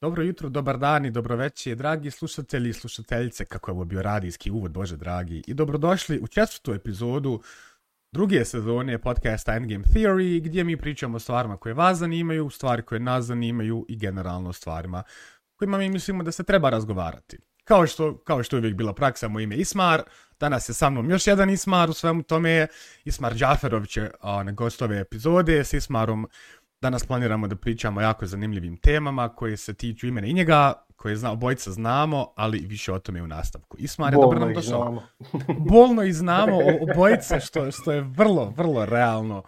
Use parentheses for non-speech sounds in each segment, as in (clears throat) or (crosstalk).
Dobro jutro, dobar dan i dobroveće, dragi slušatelji i slušateljice, kako je ovo bio radijski uvod, bože dragi, i dobrodošli u četvrtu epizodu druge sezone podcasta Endgame Theory, gdje mi pričamo o stvarima koje vas zanimaju, stvari koje nas zanimaju i generalno stvarima kojima mi mislimo da se treba razgovarati. Kao što, kao što je uvijek bila praksa, moj ime Ismar, danas je sa mnom još jedan Ismar, u svemu tome Ismar Džaferović je na gostove epizode, s Ismarom Danas planiramo da pričamo o jako zanimljivim temama koje se tiču imena i njega, koje zna, obojica znamo, ali više o tome u nastavku. Ismar je dobro nam došao. (laughs) Bolno i znamo obojice, što, što je vrlo, vrlo realno.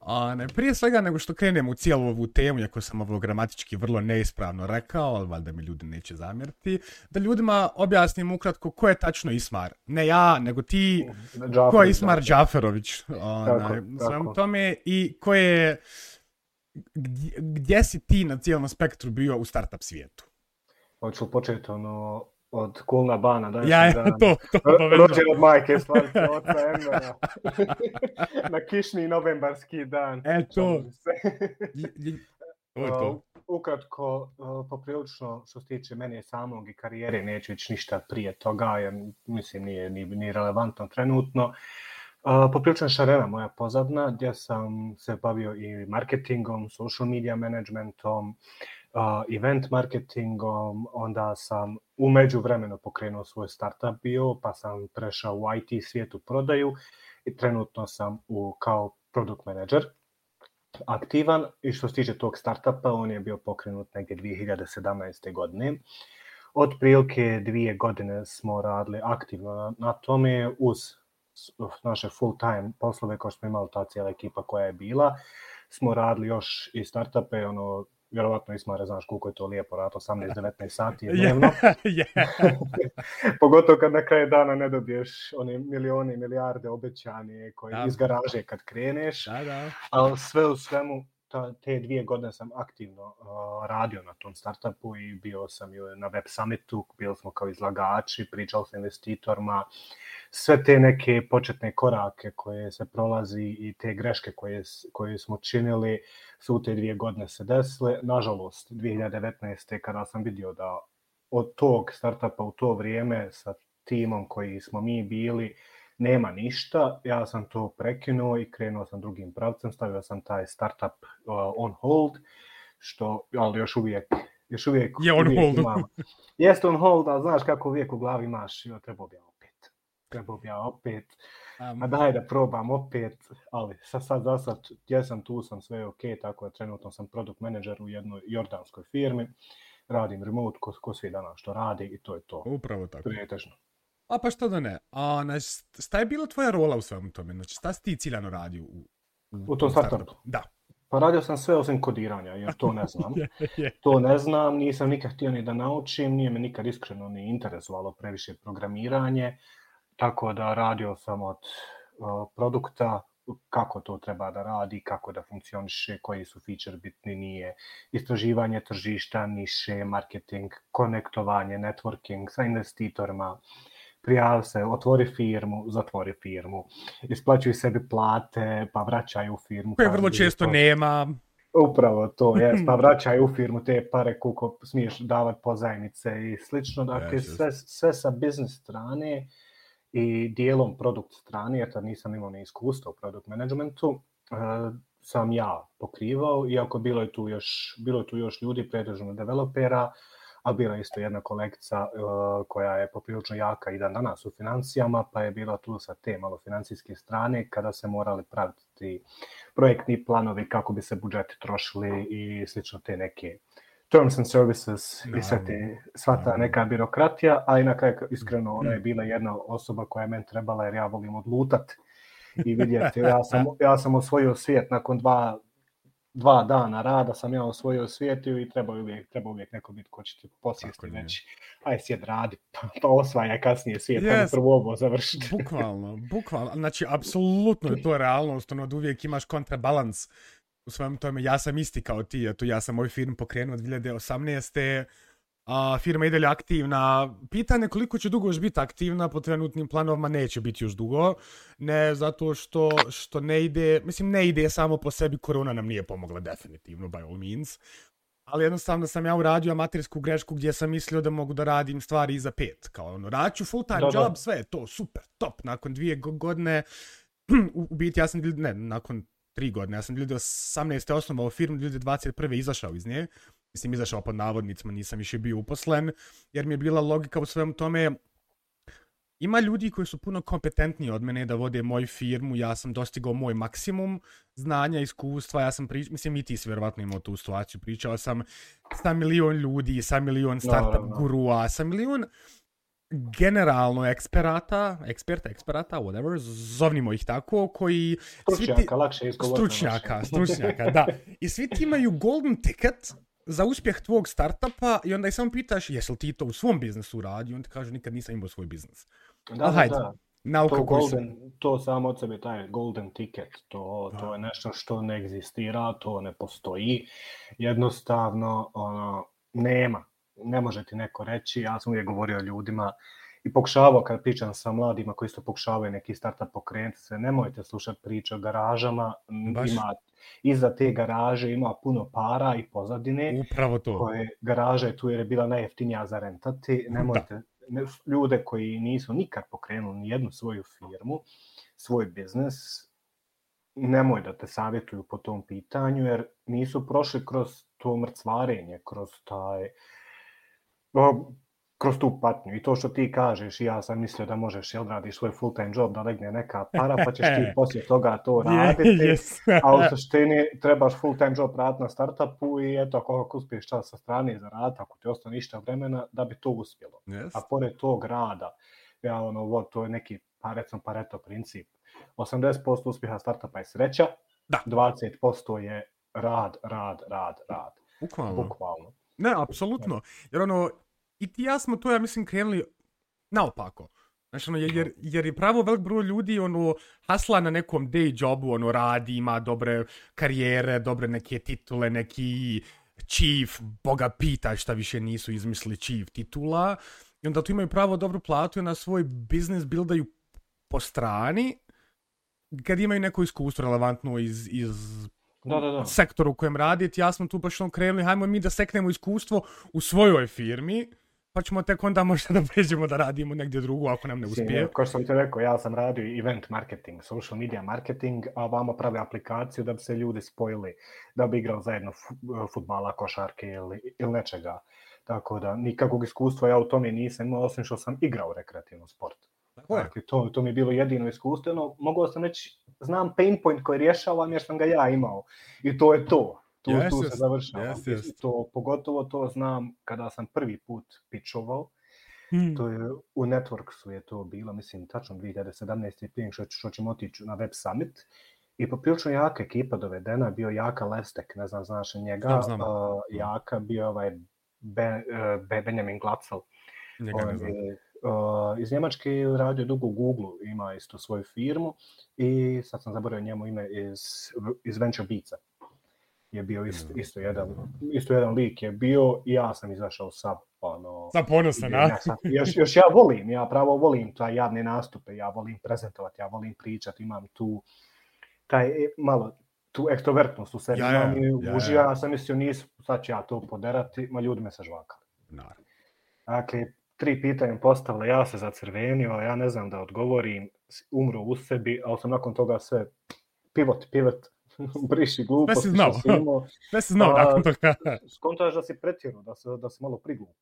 A ne, prije svega nego što krenemo u cijelu ovu temu, jako sam ovo gramatički vrlo neispravno rekao, ali valjda mi ljudi neće zamjeriti, da ljudima objasnim ukratko ko je tačno Ismar. Ne ja, nego ti, Džafer, ko je Ismar Džaferović. Tako, tome i ko je gdje, gdje si ti na cijelom spektru bio u startup svijetu? Hoću li početi ono od Kulna Bana, da ja, ja, to, to, Rođen od majke, stvarite, (laughs) oca Emera. (laughs) na kišni novembarski dan. E, to. to (laughs) je to. Ukratko, poprilično što se tiče mene samog i karijere, neću ići ništa prije toga, jer mislim nije ni, ni relevantno trenutno. Uh, Poprilično šarena moja pozadna, gdje sam se bavio i marketingom, social media managementom, uh, event marketingom, onda sam umeđu vremenu pokrenuo svoj startup bio, pa sam prešao u IT svijetu prodaju i trenutno sam u, kao product manager aktivan i što se tiče tog startupa, on je bio pokrenut negdje 2017. godine. Od prilike dvije godine smo radili aktivno na, na tome uz naše full time poslove kao što smo imali ta cijela ekipa koja je bila, smo radili još i startupe, ono, vjerovatno Ismare, znaš koliko je to lijepo rad, 18-19 sati (laughs) dnevno. (laughs) Pogotovo kad na kraju dana ne dobiješ one milioni i milijarde obećanje koje da. iz garaže kad kreneš. Da, da. Ali sve u svemu, ta, te dvije godine sam aktivno uh, radio na tom startupu i bio sam na Web Summitu, bili smo kao izlagači, pričao sa investitorima, sve te neke početne korake koje se prolazi i te greške koje, koje smo činili su u te dvije godine se desile. Nažalost, 2019. kada sam vidio da od tog startupa u to vrijeme sa timom koji smo mi bili nema ništa, ja sam to prekinuo i krenuo sam drugim pravcem, stavio sam taj startup uh, on hold, što, ali još uvijek još uvijek, je on uvijek hold. imam. Jeste on hold, ali znaš kako uvijek u glavi imaš, jo, treba bi trebao bi ja opet, um, a daj da probam opet, ali sad, sad za sad, gdje sam tu, sam sve ok, tako je, trenutno sam produkt manager u jednoj jordanskoj firmi, radim remote ko, ko svi dana što radi i to je to. Upravo tako. Prijetežno. A pa što da ne, a znači, šta je bila tvoja rola u svemu tome, znači šta si ti ciljano radio u, u, u tom startupu? Da. Pa radio sam sve osim kodiranja, jer to ne znam. (laughs) To ne znam, nisam nikad htio ni da naučim, nije me nikad iskreno ni interesovalo previše programiranje tako da radio sam od uh, produkta, kako to treba da radi, kako da funkcioniše, koji su feature bitni, nije istraživanje tržišta, niše, marketing, konektovanje, networking sa investitorima, prijav se, otvori firmu, zatvori firmu, isplaćuju sebi plate, pa vraćaju u firmu. Koje vrlo često to... nema. Upravo to, je, pa (laughs) vraćaju u firmu te pare koliko smiješ davati pozajmice i slično. Dakle, sve, sve sa biznis strane, uh, i dijelom produkt strane, jer tad nisam imao ni iskustva u produkt managementu, e, sam ja pokrivao, iako bilo je tu još, bilo je tu još ljudi, pretežno developera, a bila je isto jedna kolekcija uh, koja je poprilično jaka i dan danas u financijama, pa je bila tu sa te malo financijske strane kada se morali praviti projektni planovi kako bi se budžeti trošili i slično te neke terms and services i sve te, sva ta neka birokratija, a i na kraju, iskreno, ona je bila jedna osoba koja je meni trebala, jer ja volim odlutat i vidjeti, ja sam, ja sam osvojio svijet nakon dva, dva dana rada, sam ja osvojio svijet i treba uvijek, treba uvijek neko biti ko će ti posjesti već, aj sjed radi, pa, pa osvaja kasnije svijet, yes. pa prvo ovo završiti. (laughs) Bukvalno, bukvalno, znači, apsolutno je to realnost, ono, da uvijek imaš kontrabalans u svojom tome, ja sam isti kao ti, eto, ja sam moj firm pokrenuo od 2018. A, firma ide li aktivna? Pitanje koliko će dugo još biti aktivna po trenutnim planovima neće biti još dugo. Ne zato što, što ne ide, mislim ne ide samo po sebi, korona nam nije pomogla definitivno, by all means. ali jednostavno sam ja uradio amatersku grešku gdje sam mislio da mogu da radim stvari iza pet. Kao ono, raću full time da, job, sve to, super, top. Nakon dvije godine, u, u biti ja sam, ne, nakon tri godine, ja sam 2018. osnovao firmu, 2021. izašao iz nje. Mislim, izašao pod navodnicima, nisam više bio uposlen, jer mi je bila logika u svemu tome, ima ljudi koji su puno kompetentniji od mene da vode moju firmu, ja sam dostigao moj maksimum znanja, iskustva, ja sam pričao, mislim i ti si vjerovatno imao tu situaciju, pričao sam sa milion ljudi, sa milion startup no, no, no. gurua, sa milion generalno eksperata, eksperta, eksperata, whatever, zovnimo ih tako, koji... Stručnjaka, ti, lakše izgovoriti. Stručnjaka, stručnjaka, da. I svi ti imaju golden ticket za uspjeh tvog startupa i onda i samo pitaš, jesi li ti to u svom biznesu radi? On ti kaže, nikad nisam imao svoj biznes. Da, da, hajde, da. Nauka to, golden, to samo od sebe, taj golden ticket, to, to je nešto što ne egzistira, to ne postoji. Jednostavno, ono, nema. Ne može ti neko reći, ja sam uvijek govorio ljudima, i pokušavao kad pričam sa mladima koji isto pokušavaju neki startup pokrenuti se, nemojte slušati priče o garažama, Baš. ima iza te garaže ima puno para i pozadine. Upravo to. Koje garaža je tu jer je bila najjeftinija za rentati. Nemojte, ne, ljude koji nisu nikad pokrenuli ni jednu svoju firmu, svoj biznes, nemoj da te savjetuju po tom pitanju, jer nisu prošli kroz to mrcvarenje, kroz taj kroz tu patnju. I to što ti kažeš, ja sam mislio da možeš, jel, radiš svoj full time job, da legne neka para, pa ćeš ti (laughs) poslije toga to raditi. yes. a u suštini trebaš full time job raditi na startupu i eto, ako uspiješ čas sa strane za rad, ako ti ostane ništa vremena, da bi to uspjelo. Yes. A pored tog rada, ja, ono, ovo, to je neki, pa recimo, pareto princip. 80% uspjeha startupa je sreća, da. 20% je rad, rad, rad, rad. Bukvalno. Bukvalno. Ne, apsolutno. Jer ono, i ti ja smo to, ja mislim, krenuli naopako. Znači, ono, jer, jer je pravo velik broj ljudi, ono, hasla na nekom day jobu, ono, radi, ima dobre karijere, dobre neke titule, neki chief, boga pita šta više nisu izmislili chief titula. I onda tu imaju pravo dobru platu i na svoj biznis buildaju po strani, kad imaju neko iskustvo relevantno iz, iz da, da, da. sektoru u kojem raditi, ja smo tu baš ono krenuli, hajmo mi da seknemo iskustvo u svojoj firmi, pa ćemo tek onda možda da pređemo da radimo negdje drugo ako nam ne uspije. Kao što sam ti rekao, ja sam radio event marketing, social media marketing, a vama pravi aplikaciju da bi se ljudi spojili, da bi igrali zajedno futbala, košarke ili, ili nečega. Tako da nikakvog iskustva ja u tome nisam imao, osim što sam igrao rekreativno sport. Tako je. Dakle, to, to mi je bilo jedino iskustveno. Mogao sam reći, znam pain point koji rješavam jer sam ga ja imao. I to je to tu, yes, tu se završava. Yes, yes. To, pogotovo to znam kada sam prvi put pičovao. Hmm. To je u Networksu je to bilo, mislim, tačno 2017. prije što, što ćemo otići na Web Summit. I poprilično jaka ekipa dovedena, bio Jaka Lestek, ne znam, znaš njega, znam, znam. Uh, Jaka, bio ovaj ben, uh, Benjamin Glatzl. Njega ne znam. Uh, iz Njemačke je radio dugo u Google, ima isto svoju firmu i sad sam zaboravio njemu ime iz, iz Venture Beatsa je bio isto, isto, jedan, isto jedan lik je bio i ja sam izašao sa ono... Sa ponosan, a? Ja sam, još, još ja volim, ja pravo volim taj javne nastupe, ja volim prezentovati, ja volim pričati, imam tu taj e, malo tu ekstrovertnost u sebi, ja, ja, ja, uživa, ja. sam mislio nisu, sad ću ja to poderati, ma ljudi me se žvakali. Naravno. Dakle, tri pitanja postavila, ja se zacrvenio, ja ne znam da odgovorim, umro u sebi, ali sam nakon toga sve pivot, pivot, (laughs) briši gluposti (laughs) Sve si znao. Sve si znao nakon toga. (laughs) Skontaš da si pretjerao, da se, da se malo priglup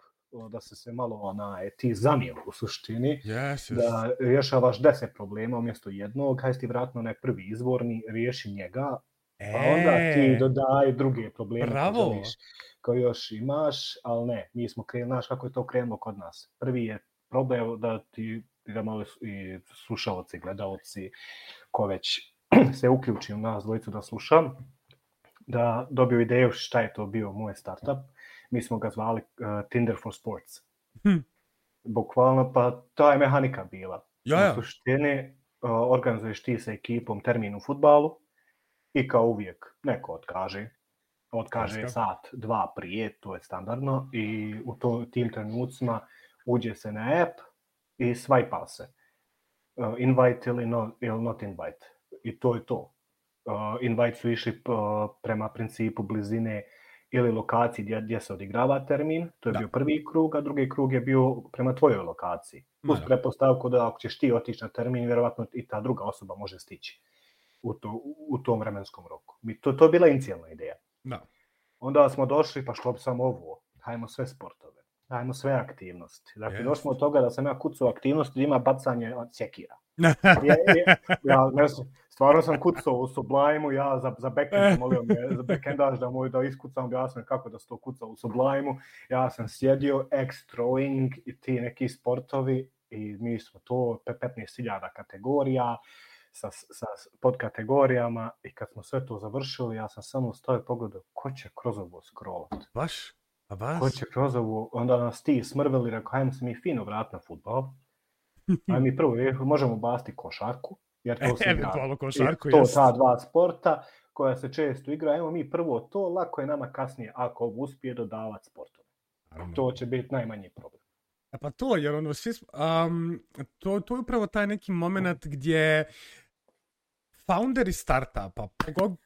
da se se malo ona ti zanio u suštini yes, yes. da rješavaš deset problema umjesto jednog kaj ti vratno onaj prvi izvorni riješi njega e, pa onda ti dodaj druge probleme bravo. Želiš, koji još imaš ali ne, mi smo krenuli, znaš kako je to krenulo kod nas prvi je problem da ti da malo i slušalci, gledalci ko već (clears throat) se uključi u nas dvojicu da slušam, da dobio ideju šta je to bio moj startup. Mi smo ga zvali uh, Tinder for Sports. Hm. Bukvalno, pa ta je mehanika bila. Ja, ja. U suštini uh, organizuješ ti sa ekipom termin u futbalu i kao uvijek neko otkaže. Otkaže Kaska. sat, dva prije, to je standardno i u to, tim trenucima uđe se na app i swipe se. Uh, invite ili, no, ili not invite i to je to. Uh, invite su išli uh, prema principu blizine ili lokaciji gdje, gdje se odigrava termin, to je da. bio prvi krug, a drugi krug je bio prema tvojoj lokaciji. Uz prepostavku da ako ćeš ti otići na termin, vjerovatno i ta druga osoba može stići u, to, u tom vremenskom roku. Mi, to, to je bila inicijalna ideja. Da. Onda smo došli, pa što bi samo ovo, hajmo sve sportove, hajmo sve aktivnosti. Dakle, yes. došli od toga da sam ja kucao aktivnosti, ima bacanje cekira. (laughs) ja, ja, ja, ne znam, stvarno sam kucao u Sublime-u, ja za, za backend (laughs) molio me, za backendaž da moj da iskucam, objasnim kako da se to kuca u Sublime-u. Ja sam sjedio, X-throwing i ti neki sportovi i mi smo to 15.000 kategorija sa, sa podkategorijama i kad smo sve to završili, ja sam samo stao i pogledao ko će kroz ovo scrollat. Baš? A baš? Ko će kroz ovo, onda nas ti smrveli, rekao, hajmo se mi fino vrat na futbol. (laughs) Ajmo mi prvo, možemo basti košarku, jer to se igra. košarku, to ta dva sporta koja se često igra. Ajmo mi prvo to, lako je nama kasnije ako uspije dodavati sportove. To će biti najmanji problem. A pa to, jer ono, svi, um, to, to je upravo taj neki moment gdje founderi startupa,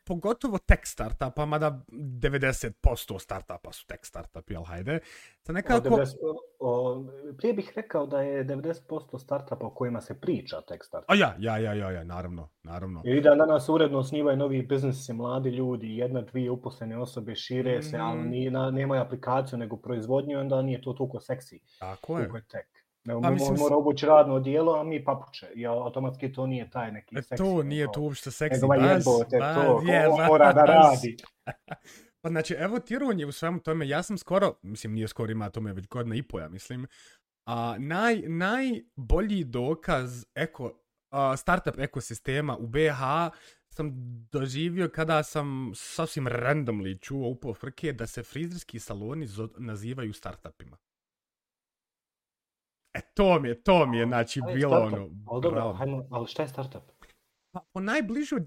pogotovo tech startupa, mada 90% startupa su tech startupi, ali hajde. Sa nekako... O, 90, o, prije bih rekao da je 90% startupa o kojima se priča tech startup. A ja, ja, ja, ja, ja, naravno, naravno. I da danas uredno snivaju novi biznisi, mladi ljudi, jedna, dvije uposlene osobe šire se, mm. ali nije, na, nemaju aplikaciju nego proizvodnju, onda nije to toliko seksi. Tako je. Tech. Ne, pa, mislim, mora obući radno dijelo, a mi papuče. I automatski to nije taj neki e, seksi. To nije to uopšte seksi. Nego jebote, ba, to, je, ba, mora da radi. (laughs) pa znači, evo tironje u svemu tome. Ja sam skoro, mislim, nije skoro ima tome već godina i poja, mislim. A, naj, najbolji dokaz eko, a, startup ekosistema u BH sam doživio kada sam sasvim randomly čuo upo frke da se frizerski saloni nazivaju startupima. E, to mi je, to mi je, znači, ali bilo startup. ono... Ali dobro, hajmo, ali šta je startup? Pa, po najbližoj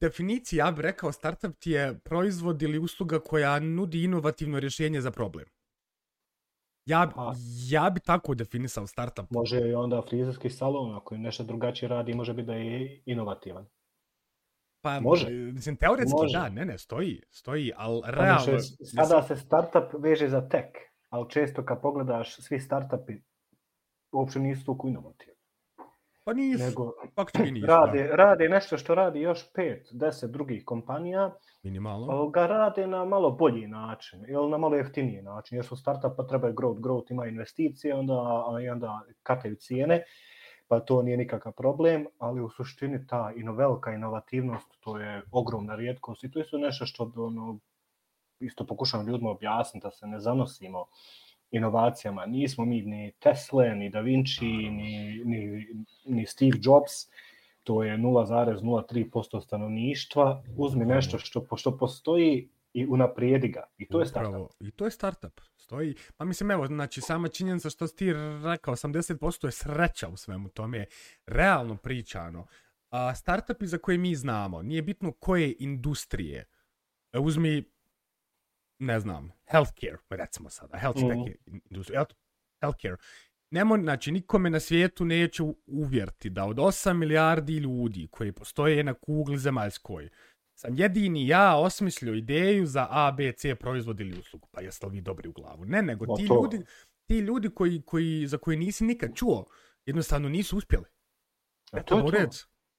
definiciji, ja bih rekao, startup ti je proizvod ili usluga koja nudi inovativno rješenje za problem. Ja, pa, ja bi tako definisao startup. Može i onda frizerski salon, ako je nešto drugačije radi, može biti da je inovativan. Pa, može. Mislim, teoretski može. da, ne, ne, stoji, stoji, ali pa, realno... Sada se startup veže za tech, ali često kad pogledaš svi startupi uopće nisu toliko inovativni. Pa nisu, Nego, nisu. Rade, rade nešto što radi još pet, deset drugih kompanija. Minimalno. Ga rade na malo bolji način ili na malo jeftiniji način. Jer su startup pa trebaju growth, growth ima investicije, onda, i onda kataju cijene, pa to nije nikakav problem, ali u suštini ta ino, velika inovativnost, to je ogromna rijetkost i to je nešto što ono, isto pokušam ljudima objasniti da se ne zanosimo inovacijama. Nismo mi ni Tesla, ni Da Vinci, ni, ni, ni Steve Jobs. To je 0,03% stanovništva. Uzmi nešto što, što postoji i unaprijedi ga. I to je startup. I to je startup. Stoji. Pa mislim, evo, znači, sama činjenica što si ti rekao, 80% je sreća u svemu tome. Realno pričano. A startupi za koje mi znamo, nije bitno koje industrije. E, uzmi ne znam, healthcare, recimo sada, health mm. tech industrija, healthcare. Nemo, znači, nikome na svijetu neće uvjerti da od 8 milijardi ljudi koji postoje na kugli zemaljskoj, sam jedini ja osmislio ideju za A, B, C proizvod ili uslugu. Pa jeste li vi dobri u glavu? Ne, nego ti ljudi, ti ljudi koji, koji, za koje nisi nikad čuo, jednostavno nisu uspjeli. E, e to je to.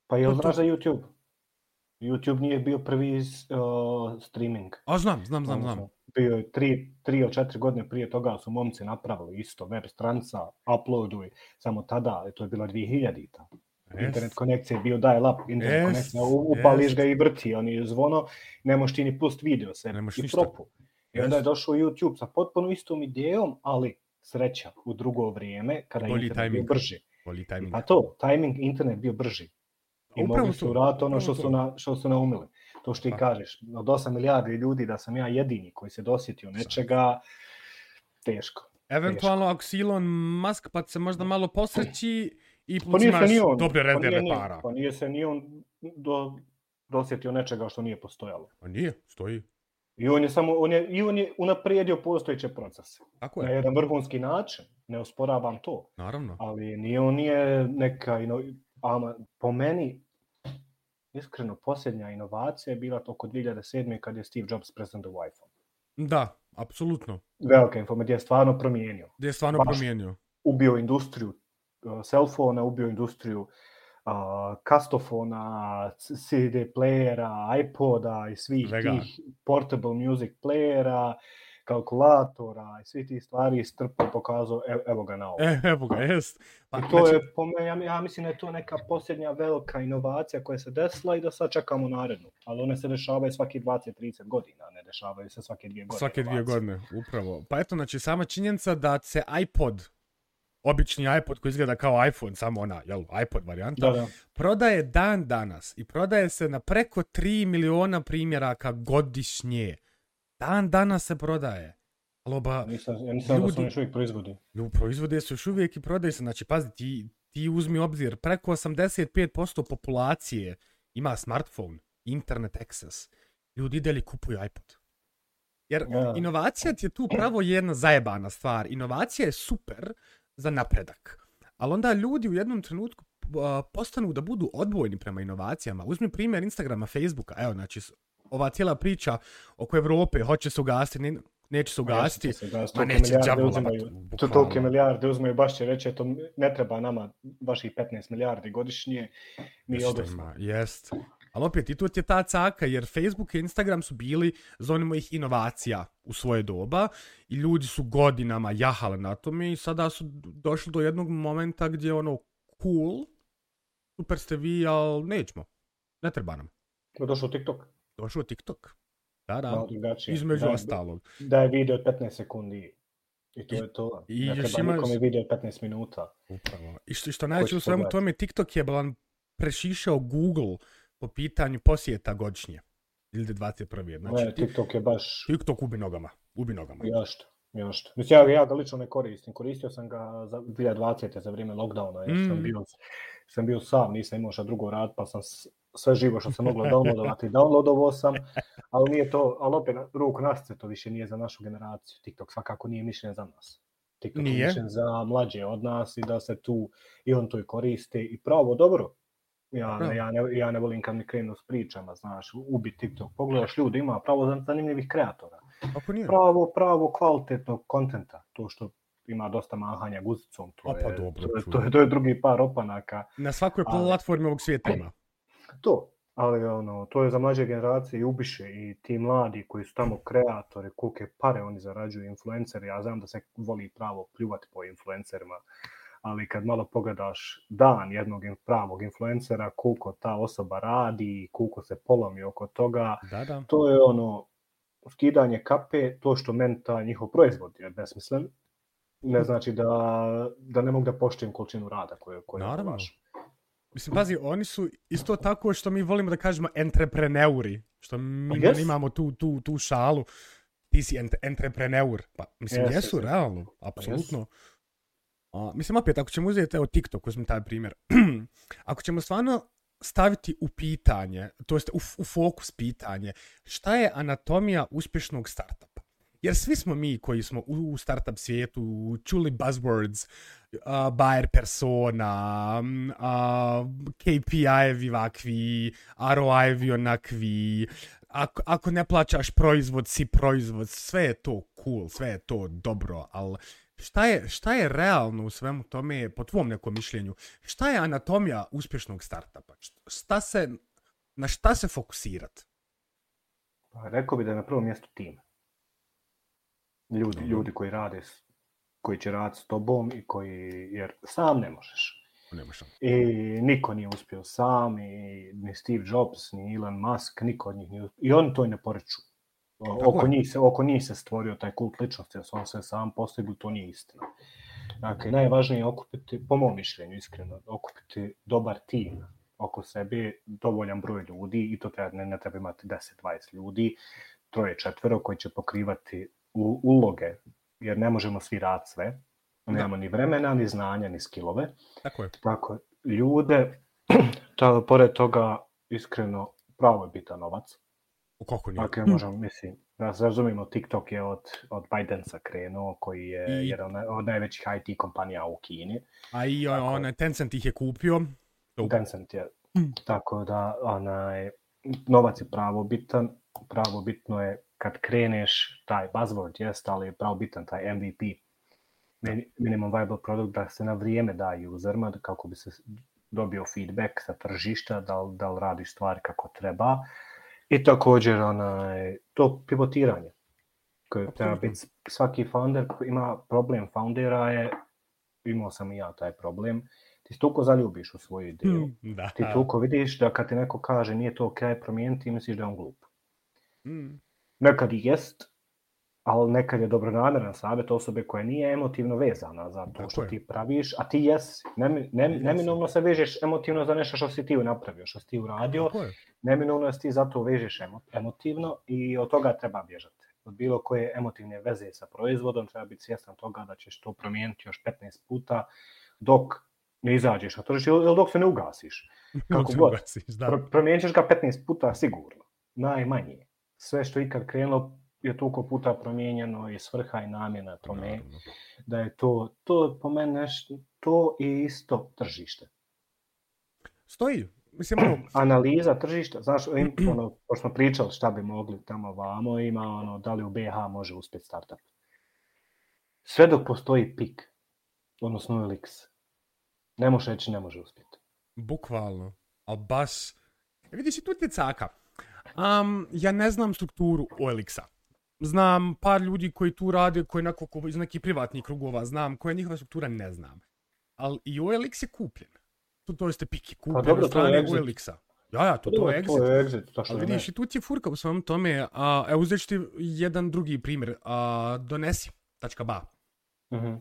Pa je znaš za YouTube? YouTube nije bio prvi uh, streaming. A znam, znam, znam, znam. Bio je tri, tri ili četiri godine prije toga su momci napravili isto web stranca, uploaduj, samo tada, to je bilo 2000-ta. Yes. Internet konekcija je bio dial-up, internet yes. konekcija, upališ yes. ga i vrti, on je zvono, ne možeš ti ni pust video se i propu. I onda je došao YouTube sa potpuno istom idejom, ali sreća u drugo vrijeme, kada je internet timing. bio brži. Pa to, timing internet bio brži. I Upravo mogli su uraditi ono što su, na, što su naumili. To što ti kažeš, od 8 milijardi ljudi da sam ja jedini koji se dosjetio nečega, teško. Eventualno ako si Elon Musk pa se možda malo posreći i plus pa imaš on, dobre rende pa para. Pa nije se ni on do, dosjetio nečega što nije postojalo. Pa nije, stoji. I on je samo on je, i on je unaprijedio postojeće procese. Tako je. Na jedan vrhunski način, ne osporavam to. Naravno. Ali nije on nije neka ino, ama po meni iskreno posljednja inovacija je bila oko 2007. kad je Steve Jobs prezentovao iPhone. Da, apsolutno. Velika informacija, gdje je stvarno promijenio. Gdje je stvarno Baš promijenio. Ubio industriju uh, cellfona, ubio industriju uh, kastofona, CD playera, iPoda i svih Svega. tih portable music playera, kalkulatora i svih tih stvari istrpao, pokazao, evo, evo ga na ovo. E, evo ga, jest. Pa, I to znači, je, po me, ja, ja mislim da je to neka posljednja velika inovacija koja se desila i da sad čekamo narednu. Ali one se dešavaju svaki 20-30 godina, ne dešavaju se svake dvije godine. Svake dvije inovacije. godine, upravo. Pa eto, znači, sama činjenica da se iPod, obični iPod koji izgleda kao iPhone, samo ona, jel, iPod varijanta, Da, da. prodaje dan danas i prodaje se na preko 3 miliona primjeraka godišnje. Dan danas se prodaje. Aloba, Nisam, ja nisam da Ljudi- su oni još uvijek proizvodi. Lju, proizvode se još uvijek i prodaju se. Znači, pazi, ti, ti uzmi obzir, preko 85% populacije ima smartphone, internet access. Ljudi ide li kupuju iPod. Jer Ja. inovacija ti je tu pravo jedna zajebana stvar. Inovacija je super za napredak. Ali onda ljudi u jednom trenutku postanu da budu odbojni prema inovacijama. Uzmi primjer Instagrama, Facebooka. Evo, znači, ova cijela priča oko Evrope, hoće se ugasiti, ne- neće se ugasiti. Ma neće uzimaju. bukvalno. To tolike milijarde uzmaju, baš će reći, eto, ne treba nama vaših 15 milijardi godišnje, mi Što odnosno. Jest. Ali opet, i tu je ta caka, jer Facebook i Instagram su bili zoni mojih inovacija u svoje doba i ljudi su godinama jahali na tome i sada su došli do jednog momenta gdje je ono cool, super ste vi, ali nećemo. Ne treba nam. To je došao TikTok, Došao je TikTok. Da, da. malo drugačije. Između Da je- ostalog. Da je video od 15 sekundi. I to I- je to. i ne još treba imaš- nikome video od 15 minuta. Upravo. I što, što najveće će u svemu tome, TikTok je bilan prešišao Google po pitanju posjeta godišnje. Ili 21. Znači, ne, ti- TikTok je baš TikTok ubi nogama. Ubi nogama. jašto. Jašto. Mislim, ja, ja ga lično ne koristim. Koristio sam ga za 2020. za vrijeme lockdowna, jer Mm. sam, bio, sam bio sam, nisam imao šta drugo rad, pa sam sve živo što sam moglo downloadovati, (laughs) downloadovao sam, ali nije to, ali opet na- ruku na srce, to više nije za našu generaciju. TikTok svakako nije mišljen za nas. TikTok Nije. je mišljen za mlađe od nas i da se tu i on to i koristi i pravo, dobro. Ja, ne, ja, ne, ja ne volim kad mi krenu s pričama, znaš, ubi TikTok. Pogledaš ljudi, ima pravo za- zanimljivih kreatora Ako nije. pravo, pravo kvalitetnog kontenta. To što ima dosta mahanja guzicom, to, A pa je, dobro, to, je, to, je, to je drugi par opanaka. Na svakoj platformi ovog svijeta ima. To, ali ono, to je za mlađe generacije i ubiše i ti mladi koji su tamo kreatori, kolike pare oni zarađuju, influenceri, ja znam da se voli pravo pljuvati po influencerima, ali kad malo pogledaš dan jednog pravog influencera, koliko ta osoba radi, koliko se polomi oko toga, Da, da. to je ono skidanje kape, to što meni taj njihov proizvod je besmislen, ne znači da, da ne mogu da poštujem količinu rada koju, koju Naravno. ulažu. Mislim, pazi, oni su isto tako što mi volimo da kažemo entrepreneuri. Što mi Yes. imamo tu, tu, tu šalu. Ti si ent, entrepreneur. Pa, mislim, Yes, jesu, yes, yes. realno. Apsolutno. A, mislim, opet, ako ćemo uzeti, evo, TikTok, uzmi taj primjer. (clears throat) ako ćemo stvarno staviti u pitanje, to jest u, u fokus pitanje, šta je anatomija uspješnog startupa? Jer svi smo mi koji smo u, startup svijetu čuli buzzwords, uh, buyer persona, uh, KPI-evi ovakvi, ROI-evi onakvi, ako, ako ne plaćaš proizvod, si proizvod, sve je to cool, sve je to dobro, ali šta je, šta je realno u svemu tome, po tvom nekom mišljenju, šta je anatomija uspješnog startupa? Šta se, na šta se fokusirati? Pa rekao bi da je na prvom mjestu tim. Ljudi, Dobro. ljudi koji rade, koji će raditi s tobom i koji, jer sam ne možeš. Nema šta. I niko nije uspio sam, i ni Steve Jobs, ni Elon Musk, niko od njih nije uspio. I oni to i ne poriču. Tako Oko je. njih, se, oko njih se stvorio taj kult ličnosti, jer su on sve sam postigli, to nije istina. Dakle, najvažnije je okupiti, po mom mišljenju, iskreno, okupiti dobar tim oko sebe, dovoljan broj ljudi, i to treba, ne, ne treba imati 10-20 ljudi, troje, četvero koji će pokrivati u, uloge, jer ne možemo svi raditi sve, nemamo ni vremena, ni znanja, ni skillove. Tako je. Tako, ljude, (clears throat) to, pored toga, iskreno, pravo je bitan novac. U kako nije? Dakle, možemo, mislim, da se razumijemo, TikTok je od, od Bidensa krenuo, koji je I- jedan od najvećih IT kompanija u Kini. A i Tako. on, Tencent ih je kupio. To- Tencent je. Mm. Tako da, onaj, novac je pravo bitan, pravo bitno je kad kreneš, taj buzzword jest, ali je pravo bitan taj MVP, minimum viable product, da se na vrijeme da userima, kako bi se dobio feedback sa tržišta, da li, da li radi stvari kako treba. I također onaj, to pivotiranje koje treba biti. Svaki founder ima problem foundera je, imao sam i ja taj problem, ti toliko zaljubiš u svoju ideju. Mm, da. Ti toliko vidiš da kad ti neko kaže nije to ok, promijeniti, misliš da je on glup. Mm. Nekad i jest, ali nekad je dobronamjeran savjet osobe koja nije emotivno vezana za to Tako što je. ti praviš, a ti jesi. Nem, nem, neminovno se vežeš emotivno za nešto što si ti napravio, što si ti uradio. Neminovno se ti zato vežeš emotivno i od toga treba bježati. Od bilo koje emotivne veze sa proizvodom treba biti svjestan toga da ćeš to promijeniti još 15 puta dok ne izađeš na tržište ili dok se ne ugasiš. (laughs) Kako (laughs) god. Ugasiš, da. Promijenit ćeš ga 15 puta sigurno. Najmanje. Sve što ikad krenulo je toliko puta promijenjeno i svrha i namjena tome, da je to, to po mene nešto, to je isto tržište. Stoji. Mislim, ono... (clears throat) Analiza tržišta, znaš, ono, pošto smo pričali šta bi mogli tamo vamo, ima ono, da li u BH može uspjeti startup. Sve dok postoji pik, odnosno Elix, ne može reći ne može uspjeti. Bukvalno. Ali baš... E, vidiš, i tu ti je caka. Um, ja ne znam strukturu OLX-a znam par ljudi koji tu rade, koji onako iz nekih privatnih krugova znam, koja je njihova struktura, ne znam. Ali i OLX je kupljen. To, to jeste piki, kupljen pa, dobro, strane OLX-a. Ja, ja, to, to, je exit. To je exit to što Ali vidiš, i tu ti je furka u svom tome. A, evo, uzet ti jedan drugi primjer. A, donesi.ba. Uh -huh.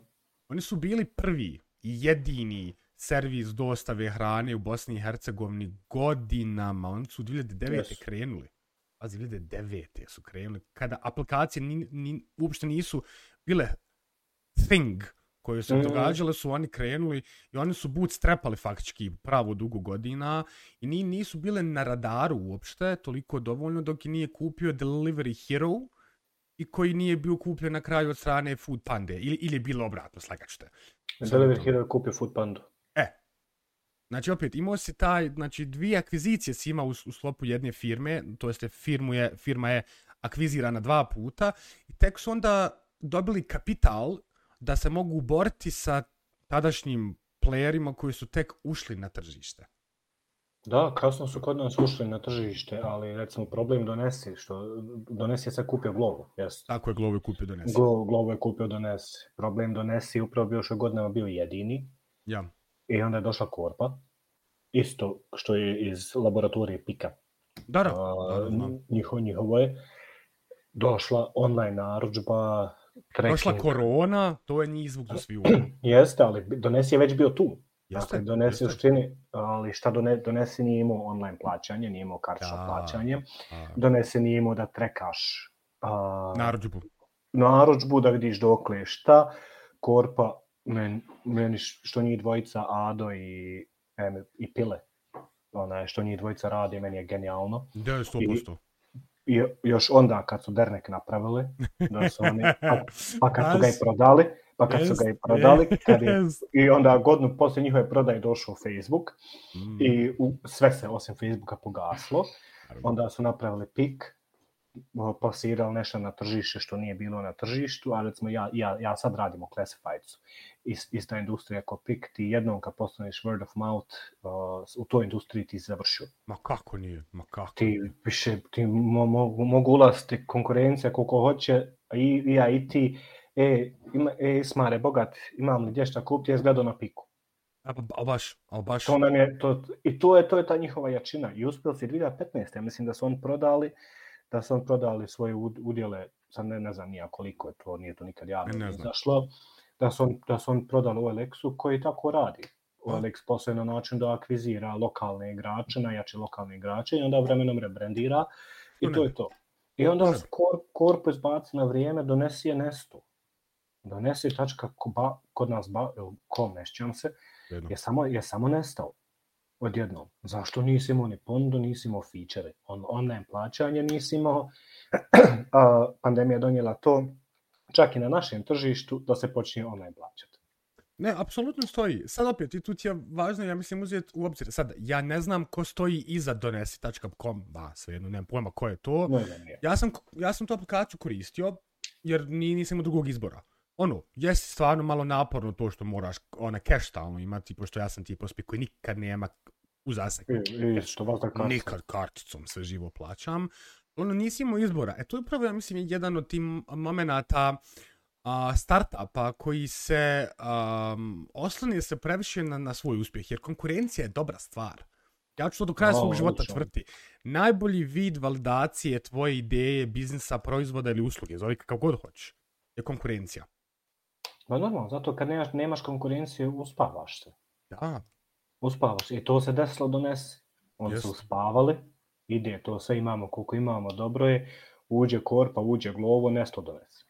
Oni su bili prvi i jedini servis dostave hrane u Bosni i Hercegovini godinama. Oni su 2009. Yes. krenuli pazi, 2009. su krenuli, kada aplikacije ni, ni, uopšte nisu bile thing koje su mm. događale, su oni krenuli i oni su bootstrapali faktički pravo dugo godina i ni, nisu bile na radaru uopšte, toliko dovoljno dok je nije kupio Delivery Hero i koji nije bio kupljen na kraju od strane Food Panda ili, ili je bilo obratno, slagačte. Delivery Hero je kupio Food Panda. Znači, opet, imao si taj, znači, dvije akvizicije si imao u, u slopu jedne firme, to jeste firmu je, firma je akvizirana dva puta, i tek su onda dobili kapital da se mogu boriti sa tadašnjim playerima koji su tek ušli na tržište. Da, kasno su kod nas ušli na tržište, ali recimo problem donesi, što donesi je sad kupio Glovo, jes? Tako je, Glovo je kupio donesi. Glovo, Glovo je kupio donesi. Problem donesi upravo bio što godinama bio jedini. Ja. I onda je došla korpa, isto što je iz laboratorije Pika. Da, da. A, njihovo, njihovo je došla online naručba, tracking. Došla korona, to je njih zvuk za svi (clears throat) Jeste, ali Donesi je već bio tu. Jeste, dakle, Donesi jeste. Štini, ali šta Donesi nije imao online plaćanje, nije imao kartično plaćanje. A. Donesi nije imao da trekaš a, naručbu. Naručbu, da vidiš dokle šta. Korpa, men, meni što njih dvojica, Ado i em, i pile. Ona, što njih dvojica radi, meni je genijalno. Da, 100%. I, I još onda kad su Dernek napravili, da su oni, (laughs) pa, pa kad su ga i prodali, pa kad yes, su ga i prodali, kad je, i onda godinu poslije njihove prodaje došao Facebook mm. i u, sve se osim Facebooka pogaslo, onda su napravili pik, plasirali nešto na tržište što nije bilo na tržištu, a recimo ja, ja, ja sad radim u Classifiedsu. Ista industrija kao PIK, ti jednom kad postaneš word of mouth, uh, u toj industriji ti završio. Ma kako nije? Ma kako? Ti više, ti mo, mo, mogu ulaziti konkurencija koliko hoće, i, i ja i ti, e, ima, e, smare, bogat, imam li gdje šta kupiti, ja gledao na piku. A, a baš, a baš. To nam je, to, I to je, to je ta njihova jačina. I uspjeli si 2015. Ja mislim da su oni prodali, da su on prodali svoje udjele, sad ne, ne znam nija koliko je to, nije to nikad javno izašlo, da su, on, da su on prodali u Alexu koji tako radi. OLX poslije na način da akvizira lokalne igrače, najjače lokalne igrače i onda vremenom rebrandira i to je to. I onda kor, korpo izbaci na vrijeme, donesi je nesto. Donesi tačka ko ba, kod nas, ba, kom nešćam se, je samo, je samo nestao odjednom. Zašto nisi imao ni pondu, nisi imao feature on, online plaćanje, nisi imao, (clears throat) a, pandemija donijela to, čak i na našem tržištu, da se počne online plaćati. Ne, apsolutno stoji. Sad opet, i tu ti je važno, ja mislim, uzeti u obzir. Sad, ja ne znam ko stoji iza donesi.com, ba, svejedno, nemam pojma ko je to. Ne, ne, ne. Ja sam, ja sam tu aplikaciju koristio, jer ni, nisam imao drugog izbora. Ono, jesi stvarno malo naporno to što moraš ona cash stalno imati, pošto ja sam ti pospik koji nikad nema u zasek. I, i što vas kartica. Nikad karticom sve živo plaćam. Ono, nisi imao izbora. E, to je upravo, ja mislim, jedan od tim momenata a, startupa koji se um, oslanje se previše na, na svoj uspjeh, jer konkurencija je dobra stvar. Ja ću to do kraja O, svog života tvrti. Najbolji vid validacije tvoje ideje, biznisa, proizvoda ili usluge, zove kako god hoćeš, je konkurencija. Ma normalno, zato kad nemaš, nemaš konkurenciju, uspavaš se. Da, Uspavaš. I to se desilo donesi. Oni Jeste. su uspavali, ide, to sve imamo koliko imamo, dobro je, uđe korpa, uđe glovo, nesto donese.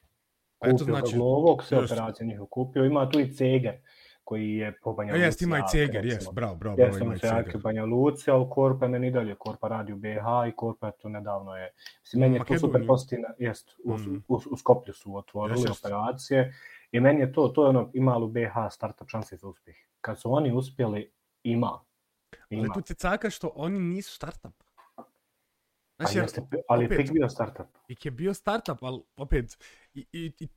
Pa eto, Kupio znači, ga glovog, sve operacije njihov kupio, ima tu i Ceger, koji je po Banja A Luci. jest, ima i Ceger, jest, bravo, bravo, Jesam ima i Ceger. Banja Luci, ali Korpa meni i dalje. Korpa radi u BH i Korpa je tu nedavno je... Mislim, meni je to super pozitivno, jest, u, Mm. u, u Skoplju su otvorili jest. operacije i meni je to, to je ono, imalo BH startup šanse za uspjeh. Kad su oni uspjeli, ima. Ali Ima. tu ti caka što oni nisu startup. Znači, jer jeste, ali opet- je bio startup. Pik je bio startup, ali opet, i, i, i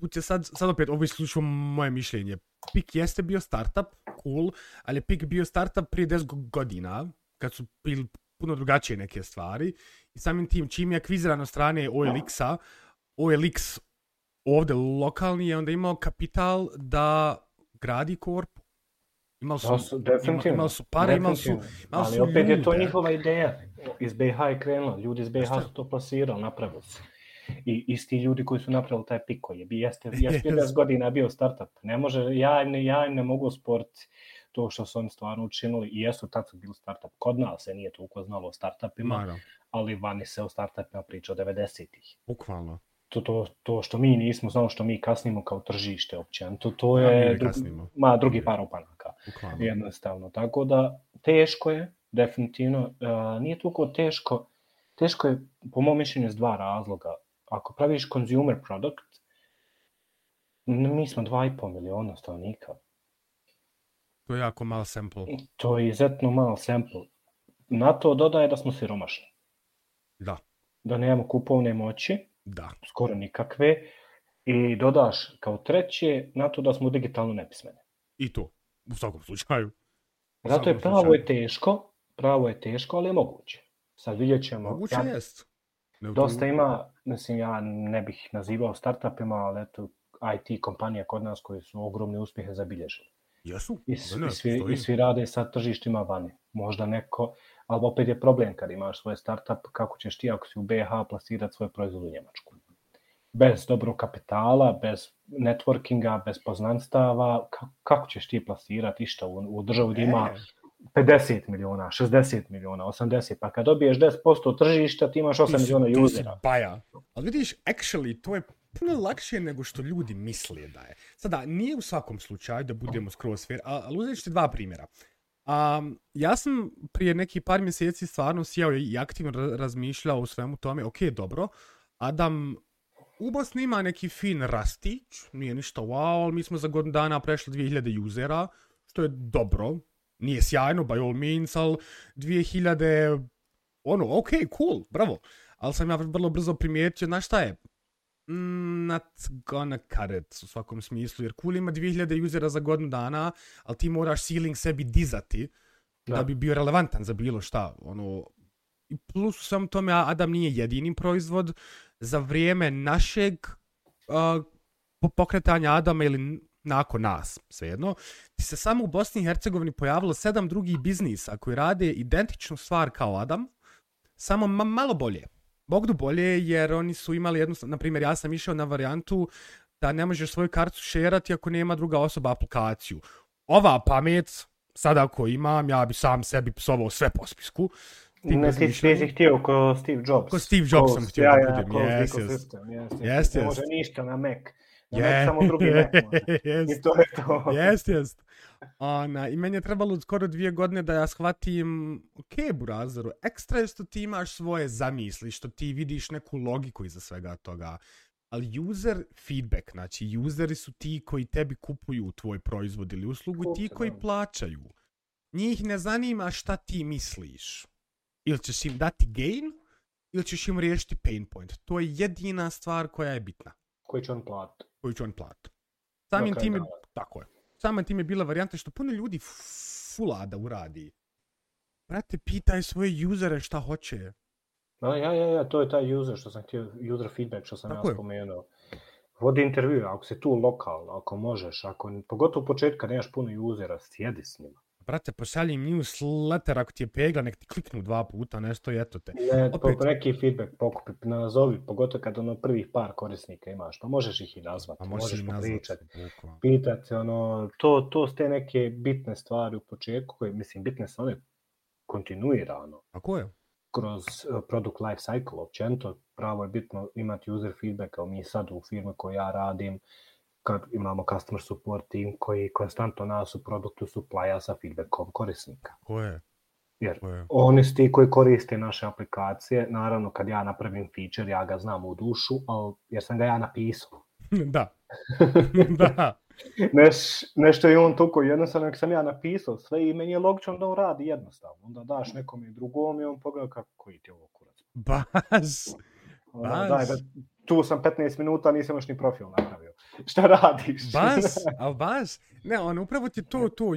tu će sad, sad opet, ovo isključivo moje mišljenje. Pik jeste bio startup, cool, ali je Pik bio startup prije 10 go- godina, kad su bili puno drugačije neke stvari. I samim tim, čim je akvizirano strane OLX-a, OLX ovdje lokalni je onda imao kapital da gradi korpu. Imali su, Da su, definitivno. imali su pare, imali su, definitivno. imali Ali su opet je to ljude. njihova ideja. Iz BH je krenulo. Ljudi iz BH su to plasirali, napravili su. I isti ljudi koji su napravili taj pik koji je bi jeste, (laughs) jeste 50 godina bio startup. Ne može, ja im ne, ja im ne mogu sporti to što su oni stvarno učinili i jesu tad su bili startup. Kod nas se nije toliko znalo o startupima, Naravno, ali vani se o startupima priča od 90-ih. bukvalno. To, to, to što mi nismo znamo što mi kasnimo kao tržište općenito, to A, mi je drugi, ma, drugi par opanaka Bukvalno. jednostavno. Tako da teško je, definitivno. Uh, nije toliko teško, teško je po mom mišljenju iz dva razloga. Ako praviš consumer product, mi smo 2,5 miliona stanovnika. To je jako mal sample. To je izuzetno mal sample. Na to dodaje da smo siromašni. Da, Da nemamo kupovne moći, da. skoro nikakve, i dodaš kao treće na to da smo digitalno nepismeni. I to, u svakom slučaju. U Zato je pravo slučaju. je teško, pravo je teško, ali je moguće. Sad vidjet ćemo. Moguće Ja- jest. Ne, Dosta ima, mislim, ja ne bih nazivao startupima, ali eto, IT kompanija kod nas koji su ogromne uspjehe zabilježili. Jesu? I, ne, i, svi, stoji. I svi rade sa tržištima vani. Možda neko, ali opet je problem kad imaš svoj startup, kako ćeš ti ako si u BH plasirati svoj proizvod u Njemačku. Bez dobrog kapitala, bez networkinga, bez poznanstava, ka, kako ćeš ti plasirati išta u, u državu gdje ima E, 50 miliona, 60 miliona, 80, pa kad dobiješ 10% tržišta, ti imaš 8 ti si- miliona si usera. Baja. Ali vidiš, actually, to je puno lakše nego što ljudi misle da je. Sada, nije u svakom slučaju da budemo skroz fair, a- ali uzet ću ti dva primjera. Um, ja sam prije neki par mjeseci stvarno sjeo i aktivno razmišljao o svemu tome, ok, dobro, Adam u Bosni ima neki fin rastić, nije ništa wow, ali mi smo za godinu dana prešli 2000 usera, što je dobro, nije sjajno by all means, ali 2000, ono, ok, cool, bravo. Ali sam ja vrlo brzo primijetio, znaš šta je? Not gonna cut it u svakom smislu, jer cool ima 2000 usera za godinu dana, ali ti moraš ceiling sebi dizati da, Da. bi bio relevantan za bilo šta. Ono, I plus u svemu tome, Adam nije jedini proizvod. Za vrijeme našeg uh, po- pokretanja Adama ili nakon nas, svejedno, ti se samo u Bosni i Hercegovini pojavilo sedam drugih biznisa koji rade identičnu stvar kao Adam, samo ma malo bolje. Bogdu bolje jer oni su imali jednostavno, na primjer ja sam išao na varijantu da ne možeš svoju kartu šerati ako nema druga osoba aplikaciju. Ova pamet, sada ako imam, ja bi sam sebi psovao sve po spisku. Tim Ne, ti si htio ko Steve Jobs. Ko Steve Jobs sam htio ja, da ja, budem, yes, yes. Jest, Ne jest. može ništa na Mac. Je- Mac samo drugi. (laughs) Jest. I to je to. (laughs) Jest, jest. Ona, I meni je trebalo skoro dvije godine da ja shvatim, ok, Burazeru, ekstra je što ti imaš svoje zamisli, što ti vidiš neku logiku iza svega toga. ali user feedback, znači useri su ti koji tebi kupuju tvoj proizvod ili uslugu i ti koji plaćaju. Njih ne zanima šta ti misliš. Ili ćeš im dati gain, ili ćeš im riješiti pain point. To je jedina stvar koja je bitna. Koji će on platiti. Koji će on platiti. Samim okay, tim tako je. Samim tim je bila varijanta što puno ljudi fula da uradi. Brate, pitaj svoje usere šta hoće. No, ja, ja, ja, to je taj user što sam htio, user feedback što sam Tako ja spomenuo. Vodi intervju, ako se tu lokalno, ako možeš, ako, pogotovo u početku kad nemaš puno usera, sjedi s njima. Brate, pošalji im newsletter ako ti je pegla, nek ti kliknu dva puta, nešto i eto te. Ne, Opet... po, neki feedback pokupi, nazovi, pogotovo kad ono prvih par korisnika imaš, pa možeš ih i nazvati, pa možeš, možeš pričati, pitati, ono, to, to ste neke bitne stvari u početku, koje, mislim, bitne su one kontinuirano. A ko je? kroz e, product life cycle općenito, pravo je bitno imati user feedback, ali mi sad u firmi koju ja radim, kad imamo customer support team koji konstantno nas u produktu suplaja sa feedbackom korisnika. Ko je? Jer Ko je? oni su ti koji koriste naše aplikacije, naravno kad ja napravim feature, ja ga znam u dušu, ali jer sam ga ja napisao. (laughs) da. (laughs) da. Neš, nešto je on toliko jednostavno, nek sam ja napisao sve i meni je logično da on radi jednostavno. Onda daš nekom i drugom i on pogleda kako koji ti ovo kurac. Bas! Bas! Daj, da, tu sam 15 minuta, nisam još ni profil napravio. Šta radiš? Bas, (laughs) ali bas. Ne, on upravo ti to, to, uh,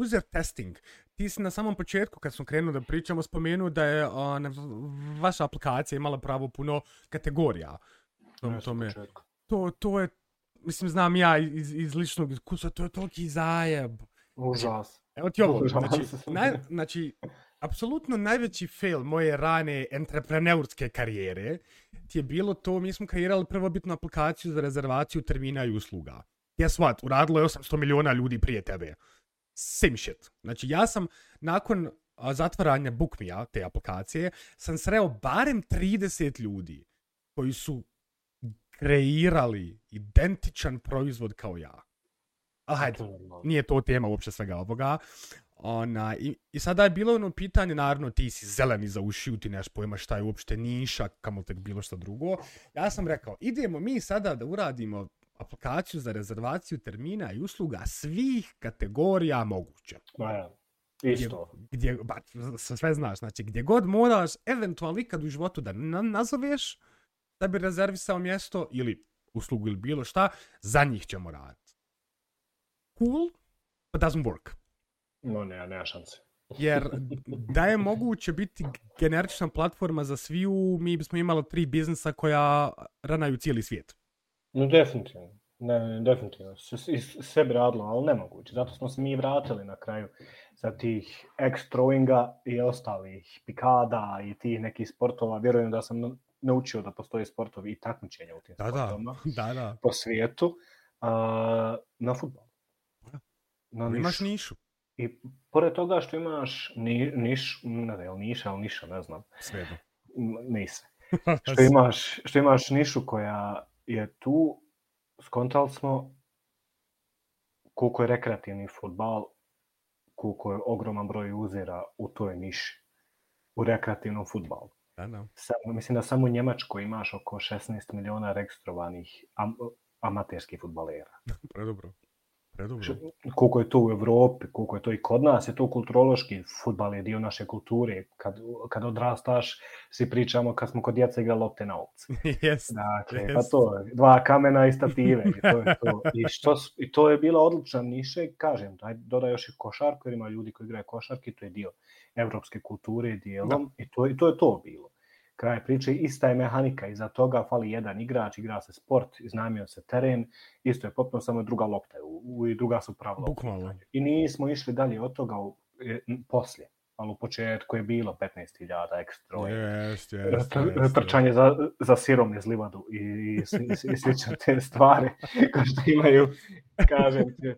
user testing. Ti si na samom početku, kad smo krenuli da pričamo, spomenuo da je uh, vaša aplikacija imala pravo puno kategorija. To, to, me, to, to je mislim, znam ja iz, iz ličnog iskustva, to je toliki zajeb. Užas. Evo ti ovo, znači, naj, znači, apsolutno najveći fail moje rane entrepreneurske karijere ti je bilo to, mi smo kreirali prvobitnu aplikaciju za rezervaciju termina i usluga. Guess what, uradilo je 800 miliona ljudi prije tebe. Same shit. Znači, ja sam nakon zatvaranja BookMe-a, te aplikacije, sam sreo barem 30 ljudi koji su kreirali identičan proizvod kao ja. Ali hajde, nije to tema uopće svega ovoga. Ona, i, I sada je bilo ono pitanje, naravno ti si zeleni za ušiju, ti neš pojma šta je uopšte niša, kamo tek bilo što drugo. Ja sam rekao, idemo mi sada da uradimo aplikaciju za rezervaciju termina i usluga svih kategorija moguće. Ma ja, isto. Gdje, gdje, ba, sve znaš, znači gdje god moraš, eventualno ikad u životu da na, nazoveš, da bi rezervisao mjesto ili uslugu ili bilo šta, za njih ćemo raditi. Cool, but doesn't work. No, ne, nema šanse. Jer (laughs) da je moguće biti generična platforma za sviju, mi bismo imali tri biznisa koja ranaju cijeli svijet. No, definitivno. Ne, definitivno. Sve bi radilo, ali nemoguće. Zato smo se mi vratili na kraju za tih X-throwinga i ostalih pikada i tih nekih sportova. Vjerujem da sam naučio da postoje sportovi i takmičenja u tim da, sportovima (laughs) da, da. po svijetu a, na futbol. Na niš. Imaš nišu. I pored toga što imaš ni, niš, ne znam, niša, ali niša, ne znam. Svedo. Nisi. (laughs) što, imaš, što imaš nišu koja je tu, skontali smo koliko je rekreativni futbal, koliko je ogroman broj uzera u toj niši, u rekreativnom futbalu. Da, da. Samo, mislim da samo u Njemačkoj imaš oko 16 miliona registrovanih am, amaterskih futbalera. (laughs) Predobro. Predobro. Koliko je to u Evropi, koliko je to i kod nas, je to kulturološki futbal je dio naše kulture. Kad, kad odrastaš, svi pričamo kad smo kod djeca igrali lopte na ovce. yes, (laughs) dakle, yes. pa to dva kamena i stative. I to je, to. I, što, I to je bila odlična niše, kažem, daj, dodaj još i košarku, jer ima ljudi koji igraju košarki, to je dio evropske kulture dijelom i to, i to je to bilo. Kraj priče, ista je mehanika, iza toga fali jedan igrač, igra se sport, iznajmio se teren, isto je potpuno samo druga lopta u, u, i druga su pravila. Bukvalno. I nismo išli dalje od toga u, e, poslije ali u početku je bilo 15.000 ekstra. Yes, yes, yes, trčanje yes. za, za sirom iz livadu i, i, i, i slične te stvari kao što imaju, kažem ti,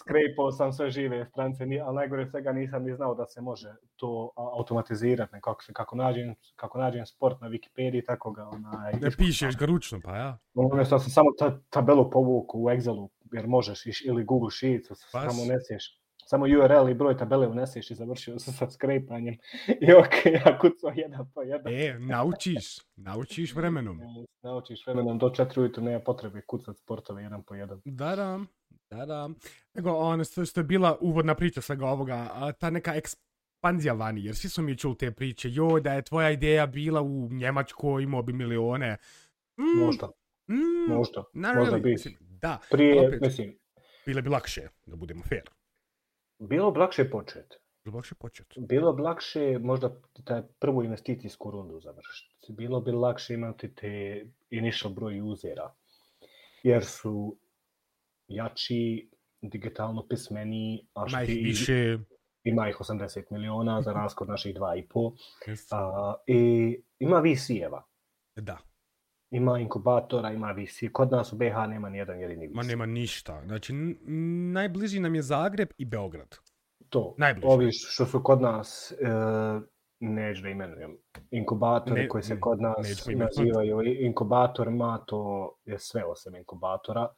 skrejpao sam sve žive strance, ali najgore svega nisam ni znao da se može to automatizirati, kako, se, kako, nađem, kako nađem sport na Wikipediji, tako ga onaj... Ne pišeš ga ručno, pa ja. Umjesto sam samo ta, tabelu povuku u Excelu, jer možeš ili Google Sheets, samo neseš samo URL i broj tabele uneseš i završio se sa skrepanjem. I ok, ja kucao jedan po jedan. E, naučiš, naučiš vremenom. naučiš vremenom, do četiri ujutru nema potrebe kucati sportove jedan po jedan. Da, da, da, da. Nego, ono, što, što je bila uvodna priča svega ovoga, a, ta neka ekspanzija vani, jer svi su mi čuli te priče, joj, da je tvoja ideja bila u Njemačkoj, imao bi milione. Mm, možda, mm, možda, možda really. Mislim, da, Prije, opet, mislim, bile bi lakše, da budemo fair. Bilo bi lakše početi. Bilo bi lakše početi. Bilo bi lakše možda taj prvu investicijsku rundu završiti. Bilo bi lakše imati te initial broj usera. Jer su jači, digitalno pismeni, a što ih više... Ima ih 80 miliona za raskod naših 2,5. A, I ima VC-eva. Da ima inkubatora, ima visi. Kod nas u BH nema ni jedan jedini visi. Ma nema ništa. Znači, najbliži nam je Zagreb i Beograd. To. Najbliži. Ovi što su kod nas, e, neću da imenujem, inkubatori ne, koji se kod nas nazivaju inkubatorima, to je sve osim inkubatora.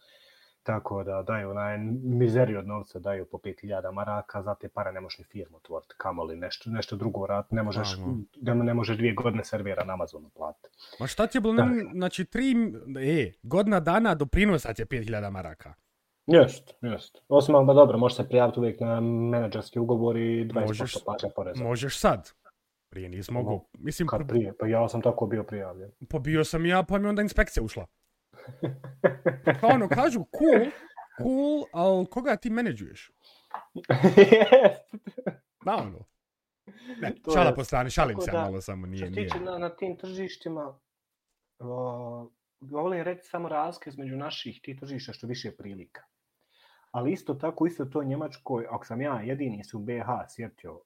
Tako da daju onaj mizeriju od novca, daju po 5000 maraka, za te pare ne možeš ni firmu otvoriti, kamoli nešto, nešto drugo rad, ne možeš, da ne možeš dvije godine servera na Amazonu platiti. Ma šta ti je bilo, znači tri, e, godina dana doprinosa ti je 5000 maraka? Jest, jest. Osim, ba dobro, možeš se prijaviti uvijek na menadžerski ugovor i 20% možeš, plaća poreza. Možeš sad. Prije nisam mogu. Mislim, Kad prije? Pa ja sam tako bio prijavljen. Pa bio sam ja, pa mi onda inspekcija ušla. (laughs) Pa ono, kažu cool, cool, ali koga ti menedžuješ? (laughs) Da, ono. Ne, to šala je, po strani, šalim se da, malo samo, nije, nije. Što na, na tim tržištima, uh, volim reći samo razlike između naših tih tržišta što više prilika. Ali isto tako, isto to Njemačkoj, ako sam ja jedini su BH sjetio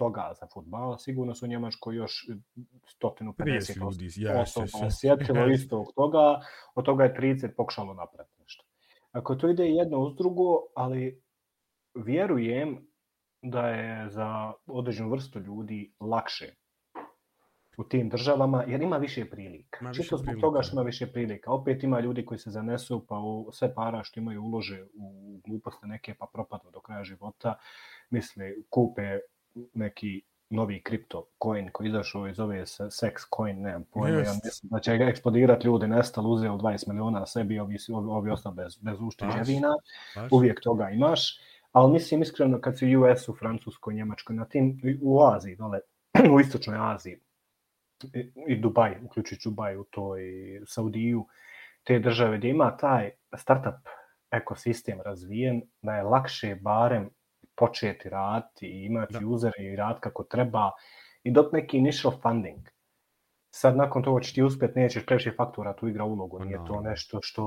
toga za futbal, sigurno su u Njemačkoj još 150 ljudi yes, osoba yes, yes. sjetilo yes. (laughs) isto od toga, od toga je 30 pokušalo napraviti nešto. Ako to ide jedno uz drugo, ali vjerujem da je za određenu vrstu ljudi lakše u tim državama, jer ima više prilika. Čisto zbog prilika. toga što ima više prilika. Opet ima ljudi koji se zanesu, pa u sve para što imaju ulože u gluposti neke, pa propadnu do kraja života, misle, kupe neki novi kripto coin koji izašao iz ove sex coin, nemam pojma, ja mislim da će ga eksplodirati ljudi, nestali, uzeo 20 miliona sebi, ovi, ovi, ovi ostali bez, bez ušteđevina, uvijek toga imaš, ali mislim iskreno kad si u US, u Francuskoj, Njemačkoj, na tim, u Aziji, dole, (clears throat) u istočnoj Aziji, i, i Dubaj, uključujući Dubaj u toj Saudiju, te države gdje ima taj startup ekosistem razvijen, da je lakše barem početi raditi i imati da. user i rad kako treba i dok neki initial funding. Sad nakon toga će ti uspjet, nećeš previše faktura tu igra ulogu, nije no. to nešto što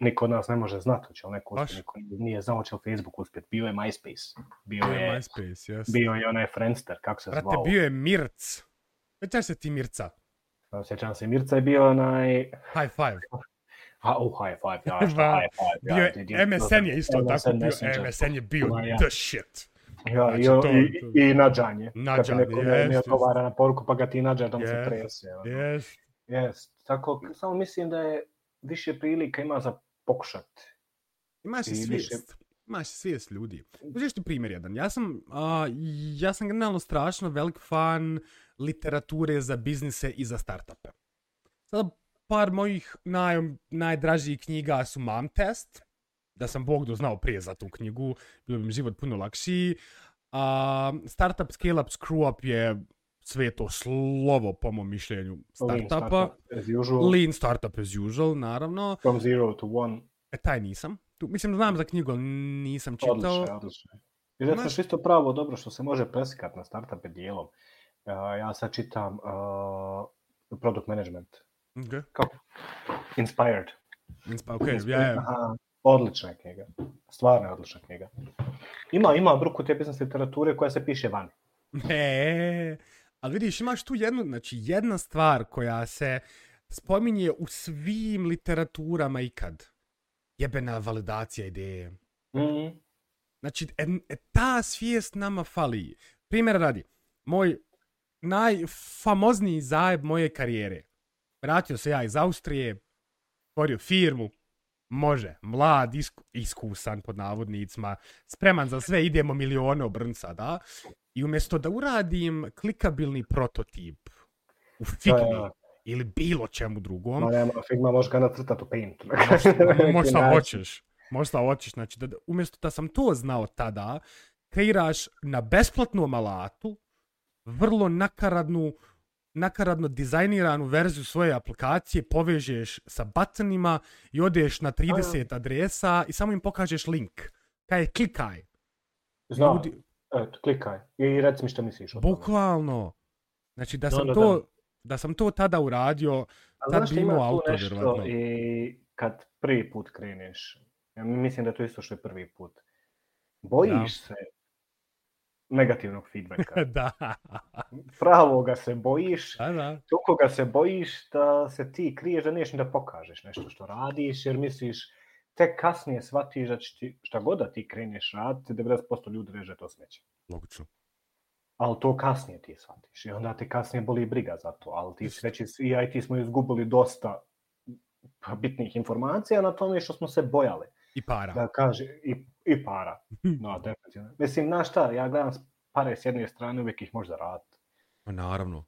niko od nas ne može znati, će li neko uspjet, niko nije znao će li Facebook uspjet, bio je MySpace, bio je, MySpace, yes. bio je onaj Friendster, kako se Brate, zvao. bio je Mirc, Sjećaš se ti Mirca? Sjećam se, Mirca je bio onaj... High five. Ha, oh, high five, ja, šta (laughs) high five. Ja, bio je, MSN je isto MSN tako bio, MSN je bio ja. the shit. Ja, znači, i, to, i, i nađanje. Nađanje, Kad neko yes, ne odgovara na poruku, pa ga ti nađa da mu yes, se trese. Ono. Yes. Yes. Tako, samo mislim da je više prilika ima za pokušat. Imaš i svijest. Više... Imaš svijest ljudi. Uzeš ti primjer jedan. Ja sam, uh, ja sam generalno strašno velik fan literature za biznise i za startupe. Sada par mojih naj, najdražijih knjiga su Mom Test, da sam Bog doznao prije za tu knjigu, bilo bi mi život puno lakši. A, startup Scale Up Screw Up je sve to slovo po mom mišljenju startupa. Lean startup, Lean startup as usual, naravno. From zero to one. E, taj nisam. Tu, mislim, znam za knjigu, ali nisam čitao. Odlično, odlično. I da sam isto pravo dobro što se može presikati na startupe dijelom. Uh, ja sad čitam uh, product management Okay. Kao? Inspired. Insp ok, ja, ja. Aha, odlična knjiga. Stvarno je odlična knjiga. Ima, ima bruku te biznes literature koja se piše vani. (laughs) E, ali vidiš, imaš tu jednu, znači jedna stvar koja se spominje u svim literaturama ikad. Jebena validacija ideje. Mm. Znači, e, e, ta svijest nama fali. Primjer radi, moj najfamozniji zajeb moje karijere vratio se ja iz Austrije, stvorio firmu, može, mlad, isku, iskusan pod navodnicima, spreman za sve, idemo milione obrnca, da? I umjesto da uradim klikabilni prototip u Figmi ili bilo čemu drugom... Ma nema, Figma može ga nacrtati u Paintu. (laughs) možda (laughs) hoćeš. Možda hoćeš. Znači, da, umjesto da sam to znao tada, kreiraš na besplatnom alatu vrlo nakaradnu nakaradno dizajniranu verziju svoje aplikacije, povežeš sa buttonima i odeš na 30 adresa i samo im pokažeš link. Kaj je klikaj. Znam, Ljudi... eto, klikaj. I reci mi što misliš o Bukvalno. Znači da sam, da, to, da. da sam to tada uradio, tad bi imao auto, vjerovatno. I kad prvi put kreneš, ja mislim da to isto što je prvi put, bojiš da. se negativnog feedbacka. (laughs) da. Pravo ga se bojiš, da, da. toliko ga se bojiš da se ti kriješ da niješ da pokažeš nešto što radiš, jer misliš, tek kasnije shvatiš da ti, šta god da ti kreneš raditi, 90% ljudi reže to smeće. Logično. Ali to kasnije ti shvatiš i onda te kasnije boli briga za to, ali ti već i ja i ti smo izgubili dosta bitnih informacija na tome što smo se bojali. I para. Da kaže, i, i para. (laughs) No, definitivno. Mislim, znaš šta, ja gledam pare s jedne strane, uvijek ih može zaraditi. Pa naravno.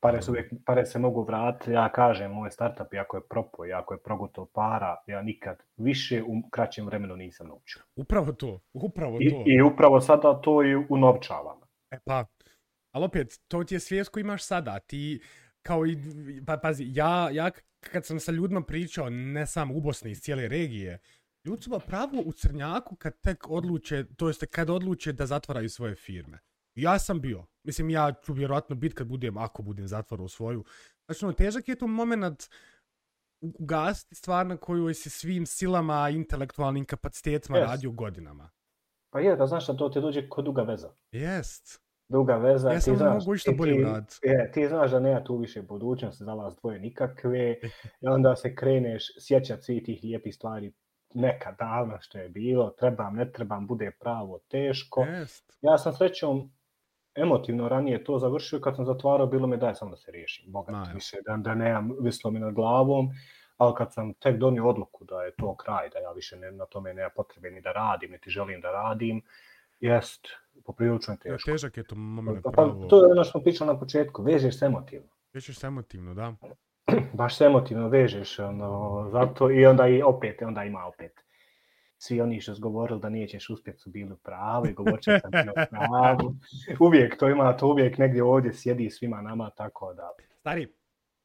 Pare, su uvijek, pare se mogu vratiti, ja kažem, moj startup, ako je propo, ako je progotov para, ja nikad više u kraćem vremenu nisam naučio. Upravo to, upravo to. I, i upravo sada to i unovčavam. E pa, ali opet, to ti je svijest koji imaš sada, ti kao i, pa pazi, ja, ja kad sam sa ljudima pričao, ne samo u Bosni, iz cijele regije, ljudi pravo u crnjaku kad tek odluče, to jeste kad odluče da zatvaraju svoje firme. Ja sam bio. Mislim, ja ću vjerojatno biti kad budem, ako budem zatvarao svoju. Znači, no, težak je to moment ugasiti stvar na koju si svim silama, intelektualnim kapacitetima yes. radio godinama. Pa je, da znaš da to ti dođe kod duga veza. Jest. Duga veza. Ja sam znaš, mogu išta bolje urad. Je, ti znaš da nema tu više budućnosti za vas dvoje nikakve. (laughs) I onda se kreneš sjećati svih tih lijepih stvari neka davna što je bilo, trebam, ne trebam, bude pravo, teško. Jest. Ja sam srećom emotivno ranije to završio, kad sam zatvarao, bilo mi daj samo da se riješim, bogat no, više, da, da nemam vislo mi nad glavom, ali kad sam tek donio odluku da je to kraj, da ja više ne, na tome nema potrebe ni da radim, niti želim da radim, jest poprilično teško. Ja, težak je to moment. Pa, pa, to je ono što smo pričali na početku, vežeš se emotivno. Vežeš se emotivno, da. (clears throat) baš se emotivno vežeš ono, zato i onda i opet, onda ima opet svi oni što su govorili da nećeš uspjeti su bili pravi, govorit će sam bio pravi. (laughs) Uvijek to ima, to uvijek negdje ovdje sjedi svima nama, tako da... Stari,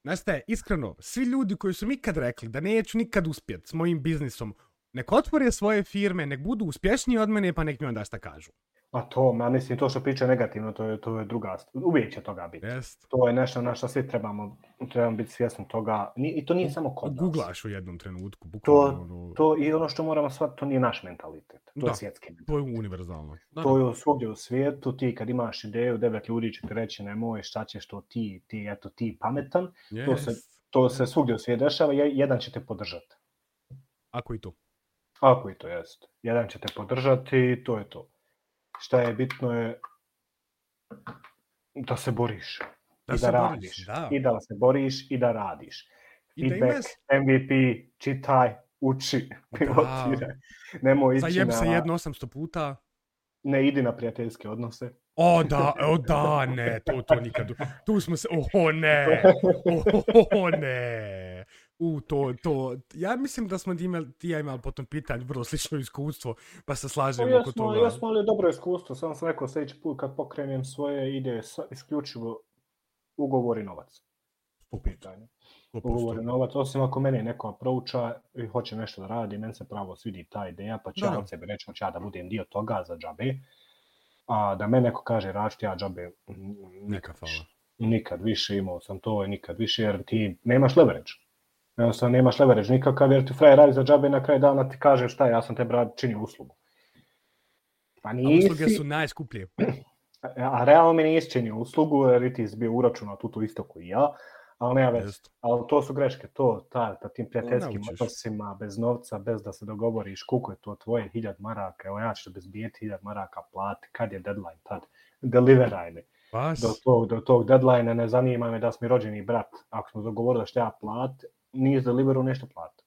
znaš iskreno, svi ljudi koji su mi kad rekli da neću nikad uspjeti s mojim biznisom, nek otvore svoje firme, nek budu uspješniji od mene, pa nek mi onda šta kažu. A to, ja mislim, to što priča negativno, to je, to je druga, uvijek će toga biti. Jest. To je nešto na što svi trebamo, trebamo biti svjesni toga. I to nije samo kod nas. Googlaš u jednom trenutku. To, ono... to, I ono što moramo shvatiti, to nije naš mentalitet. To da, je svjetski mentalitet. To je univerzalno. Da, to je svugdje u svijetu. Ti kad imaš ideju, devet ljudi će ti reći nemoj, šta ćeš to ti, ti, eto ti pametan. Yes. To, se, to se svugdje u svijetu dešava, jedan će te podržati. Ako i to. Ako i to jest. Jedan će te podržati i to je to šta je bitno je da se boriš da i da radiš. da. I da se boriš i da radiš. I Feedback, da MVP, čitaj, uči, pilotiraj. Nemoj ići Zajeb na... se jedno 800 puta. Ne idi na prijateljske odnose. O da, o da, ne, to, to nikad. Tu smo se, oho ne, (laughs) oho ne. U, to, to, ja mislim da smo imali, ti ja imali potom pitanje, vrlo slično iskustvo, pa se slažemo pa oko toga. Ja smo ali dobro iskustvo, sam sam rekao sljedeći put kad pokrenem svoje ideje, isključivo ugovori novac. U pitanju. Ugovori novac, osim ako mene neko prouča i hoće nešto da radi, meni se pravo svidi ta ideja, pa ću ja od sebe reći, ja da budem dio toga za džabe, a da me neko kaže račti, ja džabe nikad, više, nikad više imao sam to i nikad više, jer ti nemaš leverage Jednostavno nemaš leverage nikakav jer ti frajer radi za džabe na kraju dana ti kaže šta ja sam te brat činio uslugu. Pa nisi... A usluge su najskuplje. (clears throat) A realno mi nisi činio uslugu jer ti si bio uračunao tu to isto koji ja. Ali nema već. Ali to su greške. To, ta, ta tim prijateljskim odnosima, bez novca, bez da se dogovoriš koliko je to tvoje hiljad maraka. Evo ja ću bez bijeti hiljad maraka plati. Kad je deadline? Tad. Deliveraj me. Do tog, do tog deadline ne zanima me da si mi rođeni brat. Ako smo dogovorili što ja plat, nije deliveru nešto plata.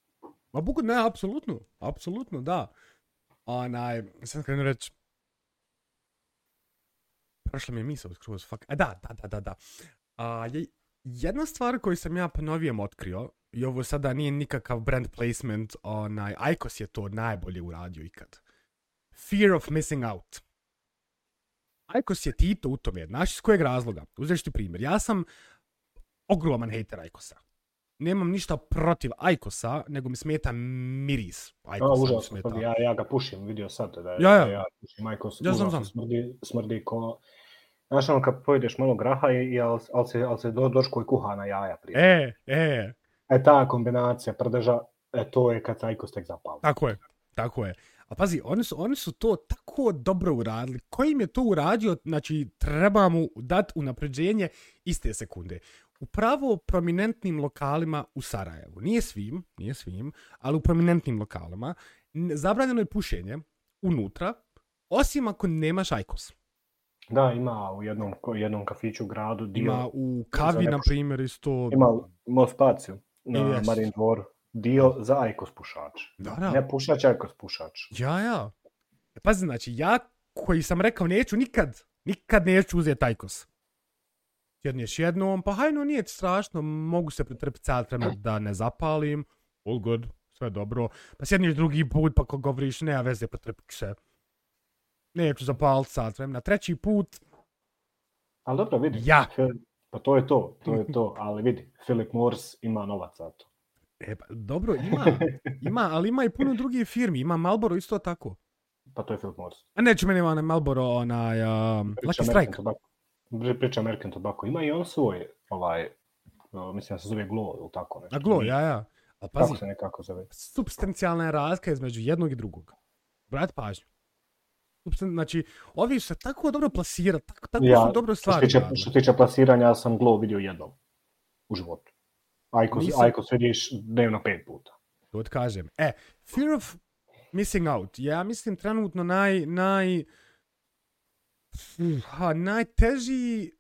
Ma buku, ne, apsolutno, apsolutno, da. Onaj, sam krenu reći, prošla mi je misao skroz, fuck, a da, da, da, da, da. A, je, jedna stvar koju sam ja ponovijem otkrio, i ovo sada nije nikakav brand placement, onaj, Icos je to najbolje uradio ikad. Fear of missing out. Icos je Tito u tome, znaš iz kojeg razloga? Uzeš ti primjer, ja sam ogroman hater Icosa. Nemam ništa protiv Icosa, nego mi smeta miris. Icosa užasno, smeta. Ja, ja ga pušim, vidio sad da ja, ja. ja pušim Icos, ja znam, znam. smrdi, smrdi ko... Znaš ono kad pojedeš malo graha i, i ali al se, al se do, doško i kuha na jaja prije. E, e. E ta kombinacija prdeža, e to je kad se Icos tek zapali. Tako je, tako je. A pazi, oni su, oni su to tako dobro uradili. Ko im je to uradio, znači treba mu dati unapređenje iste sekunde. U prominentnim lokalima u Sarajevu, nije svim, nije svim, ali u prominentnim lokalima, zabranjeno je pušenje unutra, osim ako nemaš ajkos. Da, ima u jednom, jednom kafiću u gradu. Dio, ima u kavi, na primjer, isto... Ima u Mospaciju, na yes. Marin dvoru dio za Aikos pušač. Da, da. Ne pušač, Aikos pušač. Ja, ja. E, pazi, znači, ja koji sam rekao neću nikad, nikad neću uzeti Aikos. Sjedneš jednom, pa hajno, nije strašno, mogu se pretrpiti cijel trenutak da ne zapalim, all good, sve dobro. Pa sjedneš drugi put, pa ko govoriš, nema veze, pretrpiti se. Neću zapaliti cijel vremena. Treći put... Ali dobro, vidi. Ja. Pa to je to, to je to, ali vidi, Philip Morris ima novac za to. E, pa, dobro, ima, ima, ali ima i puno drugih firmi. Ima Malboro isto tako. Pa to je Philip Morris. A neću meni onaj Malboro, onaj um, Lucky Strike. Priča American Tobacco. Ima i on svoj, ovaj, uh, mislim da se zove Glow ili tako nešto. A Glow, ja, ja. A pazi, kako se nekako zove? Substancijalna je razlika između jednog i drugog. Brat pažnju. Substan... Znači, ovi se tako dobro plasirati, tako, tako ja, su dobro stvari. Što se tiče plasiranja, ja sam Glow vidio jednom u životu. Ajko, Nisam... Ajko vidiš dnevno pet puta. To kažem. E, Fear of Missing Out, ja mislim trenutno naj, naj, ha, najteži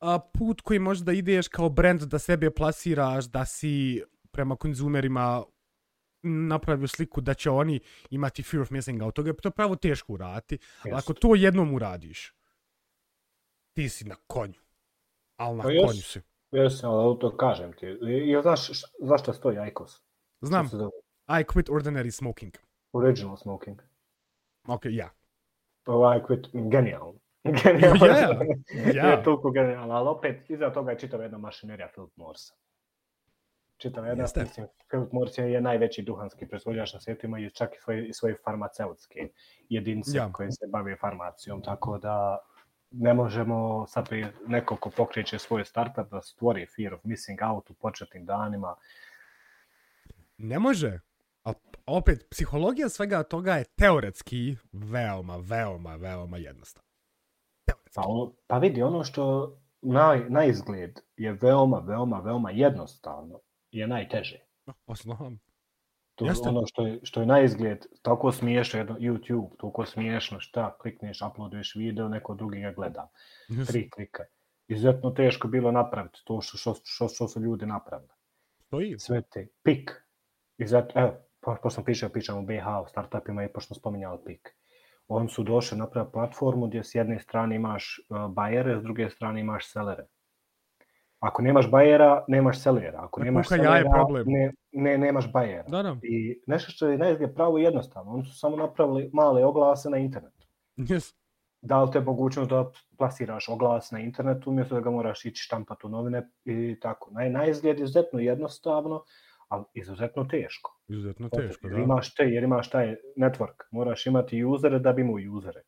a, put koji možeš da ideš kao brand da sebe plasiraš, da si prema konzumerima napravio sliku da će oni imati fear of missing out. To je to pravo teško uraditi. Yes. Ako to jednom uradiš, ti si na konju. Ali na pa konju si. Jesam, ali to kažem ti. I znaš zašto stoji IQOS? Znam. I quit ordinary smoking. Original smoking. Ok, ja. Yeah. I quit genijalno. (laughs) Genijalno. Ja, ja. Je toliko genijalno, ali opet iza toga je čitava jedna mašinerija Philip Morsa. Čitava jedna, Jeste. mislim, Philip Morris je najveći duhanski proizvođač na svijetu, ima čak i svoje, svoje farmaceutske jedince ja. koje se bave farmacijom, tako da ne možemo sad neko ko pokreće svoj startup da stvori fear of missing out u početnim danima. Ne može. A opet, psihologija svega toga je teoretski veoma, veoma, veoma jednostavna. Pa, pa vidi, ono što na, na izgled je veoma, veoma, veoma jednostavno je najteže. Osnovam. To Jeste. ono što je, što je na izgled tako smiješno, jedno YouTube, toliko smiješno, šta, klikneš, uploaduješ video, neko drugi ga gleda. Jeste. Tri klika. Izuzetno teško bilo napraviti to što, što, što, što su ljudi napravili. To je. Sve te, pik. Izuzetno, evo, po, pošto sam pričao, pričam o BH, o startupima i pošto smo spominjali pik. Oni su došli napraviti platformu gdje s jedne strane imaš uh, bajere, s druge strane imaš selere. Ako nemaš bajera, nemaš selera. Ako nemaš selera, problem. Ne, ne, nemaš bajera. Da, da. I nešto što je najzgled pravo jednostavno, oni su samo napravili male oglase na internetu. Yes. Da li te mogućnost da plasiraš oglas na internetu, umjesto da ga moraš ići štampati u novine i tako. Naj, najzgled je izuzetno jednostavno, ali izuzetno teško. Izuzetno teško, da. Imaš te, jer imaš taj network. Moraš imati usere da bi mu usere.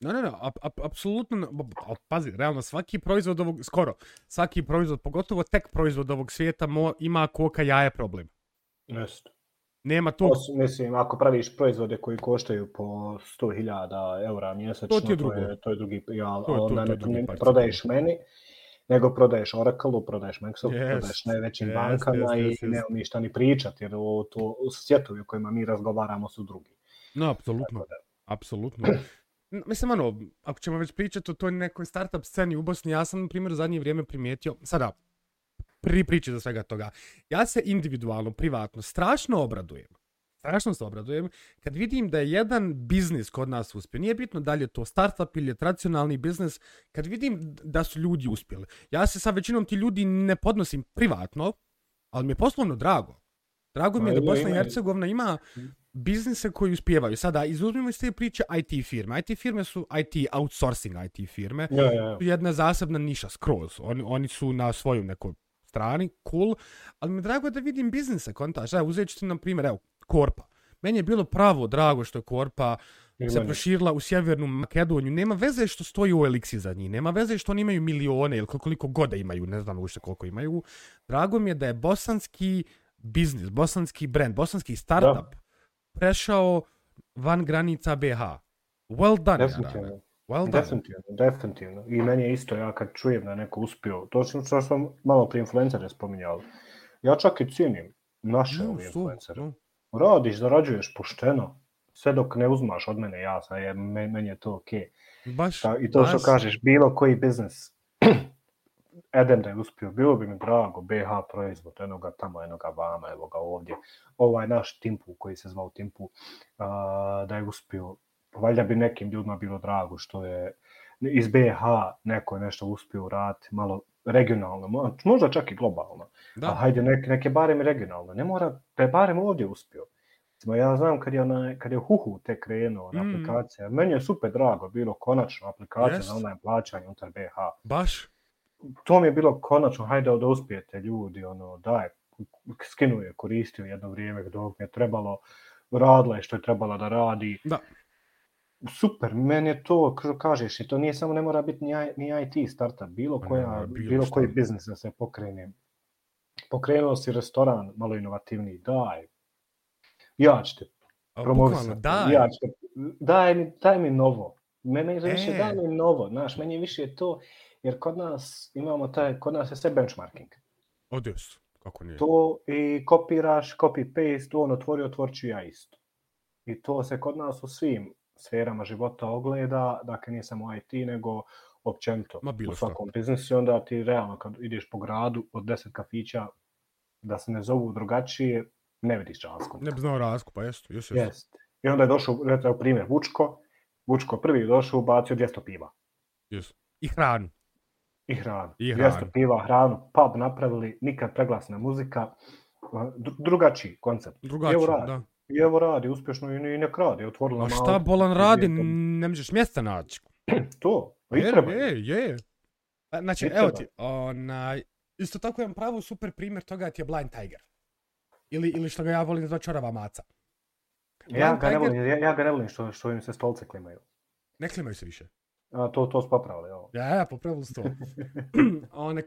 Ne, ne, ne, ap, ap, apsolutno, pazi, realno, svaki proizvod ovog, skoro, svaki proizvod, pogotovo tek proizvod ovog svijeta, mo, ima koka jaje problem. Jeste. Nema to. Mislim, ako praviš proizvode koji koštaju po 100.000 eura mjesečno, to, je to, je, to je drugi, ja, to je, onda to, to, to, to, prodaješ meni, nego prodaješ Oracle, prodaješ Microsoft, yes, prodaješ najvećim yes, bankama yes, yes, yes. i nema ništa ni pričati, jer o, to, svjetovi u kojima mi razgovaramo su drugi. No, apsolutno. Apsolutno. Mislim, ono, ako ćemo već pričati o toj nekoj startup sceni u Bosni, ja sam, na primjer, zadnje vrijeme primijetio, sada, pri priči za svega toga, ja se individualno, privatno, strašno obradujem strašno se obradujem, kad vidim da je jedan biznis kod nas uspio, nije bitno da li je to startup ili je tradicionalni biznis, kad vidim da su ljudi uspjeli. Ja se sa većinom ti ljudi ne podnosim privatno, ali mi je poslovno drago. Drago mi je da Bosna i Hercegovina ima biznise koji uspijevaju. Sada, izuzmimo iz te priče IT firme. IT firme su IT outsourcing IT firme. Ja, ja, ja. Jedna zasebna niša, skroz. Oni, oni su na svojoj nekoj strani, cool. Ali mi je drago da vidim biznise, kontaš. Evo, uzet ću ti na primjer, evo, Korpa. Meni je bilo pravo drago što je Korpa se proširila u Sjevernu Makedoniju. Nema veze što stoji u Elixi za njih. Nema veze što oni imaju milione ili koliko goda imaju. Ne znam ušte koliko imaju. Drago mi je da je bosanski biznis, bosanski brand, bosanski startup da. prešao van granica BH. Well done, definitivno. Well done. Definitivno, definitivno. I meni je isto, ja kad čujem da neko uspio, to što sam malo pri influencere spominjali, ja čak i cijenim naše no, influencere. No. Radiš, zarađuješ pošteno, sve dok ne uzmaš od mene, ja sam, je, meni je to okej. Okay. Baš, Ta, I to baš. što kažeš, bilo koji biznis, (clears throat) Eden da je uspio, bilo bi mi drago, BH proizvod, enoga tamo, enoga vama, evo ga ovdje. Ovaj naš Timpu, koji se zvao Timpu, uh, da je uspio, valjda bi nekim ljudima bilo drago što je iz BH neko nešto uspio uraditi, malo regionalno, možda čak i globalno. Da. A hajde, nek, neke barem regionalno. Ne mora, je barem ovdje uspio. Recimo, ja znam kad je, ona, kad je Huhu te krenuo na mm. aplikacija, meni je super drago bilo konačno aplikacija yes. za online plaćanje unutar BH. Baš? To mi je bilo konačno, hajde da uspijete ljudi, ono, daj, skinuje, koristio jedno vrijeme dok mi je trebalo, radila je što je trebala da radi. Da. Super, meni je to, kako kažeš, i to nije samo, ne mora biti ni, ni IT startup, bilo, koja, ne, bilo, bilo koji biznis da se pokrene. Pokrenuo si restoran, malo inovativniji, daj, ja ću te promovisati. Daj. Ja ću te, daj, mi, daj mi novo. Mene je više, e. daj mi novo, znaš, meni je više to, jer kod nas imamo taj, kod nas je sve benchmarking. Odjes, kako nije. To i kopiraš, copy paste, on otvori, otvorču ja isto. I to se kod nas u svim sferama života ogleda, dakle nije samo IT, nego općenito Ma bilo u svakom što. biznisu. Onda ti realno kad ideš po gradu od 10 kafića, da se ne zovu drugačije, ne vidiš razliku. Ne bi znao razliku, pa jesu, jesu. Jest. I onda je došao, recimo primjer, Vučko. Vučko prvi je došao, ubacio 200 piva. Jesu. I hranu. I hranu. I hranu. 200 piva, hranu, pub napravili, nikad preglasna muzika. Drugačiji koncept. Drugačiji, da. I evo radi uspješno i, i nek radi. Otvorila A šta malo, bolan radi, ne možeš mjesta naći. (clears throat) to, pa i treba. Je, je. Znači, evo ti, onaj, isto tako imam pravo super primjer toga ti je Blind Tiger. Ili, ili što ga ja volim zva čorava maca. ja ga, Tiger... ne volim, ja, ja ga ne volim što, što im se stolce klimaju. Ne klimaju se više. A, to, to su popravili, ovo. Ja, ja, popravili su to. (laughs) (clears throat) One,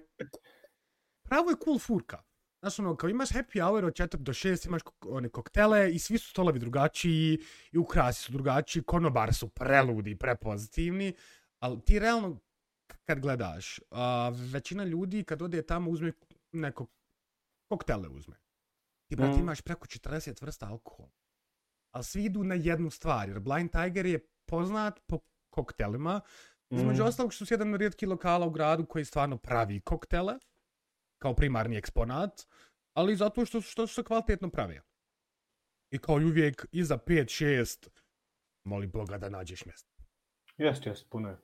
pravo je cool furka. Znaš, ono, kao imaš happy hour od 4 do 6, imaš one koktele i svi su stolovi drugačiji i ukrasi su drugačiji, konobar su preludi, prepozitivni, ali ti realno, kad gledaš, a, većina ljudi kad ode tamo uzme neko koktele uzme. Ti, brati, mm. imaš preko 40 vrsta alkohola. Ali svi idu na jednu stvar, jer Blind Tiger je poznat po koktelima, između mm. ostalog što su jedan od rijetki lokala u gradu koji stvarno pravi koktele, kao primarni eksponat, ali zato što, što su se kvalitetno pravio. I kao uvijek, iza 5-6, moli Boga da nađeš mjesto. Jest, jest, puno je.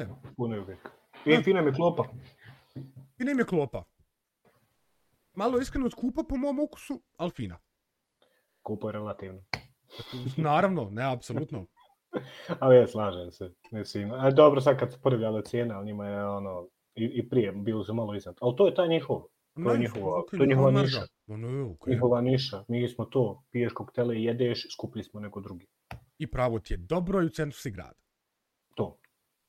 E. Puno je uvijek. I e. fina mi klopa. Fina mi klopa. Malo iskreno skupa po mom okusu, ali fina. Kupo je relativno. Naravno, ne, apsolutno. (laughs) ali ja slažem se. Mislim, a dobro, sad kad se porivljala cijena, ali njima je ono, i, i prije bilo se malo iznad. Ali to je taj njihov. To je njihova, to je njihova niša. Njihova niša. Mi smo to, piješ koktele i jedeš, skupli smo neko drugi. I pravo ti je dobro i u centru si grada. To.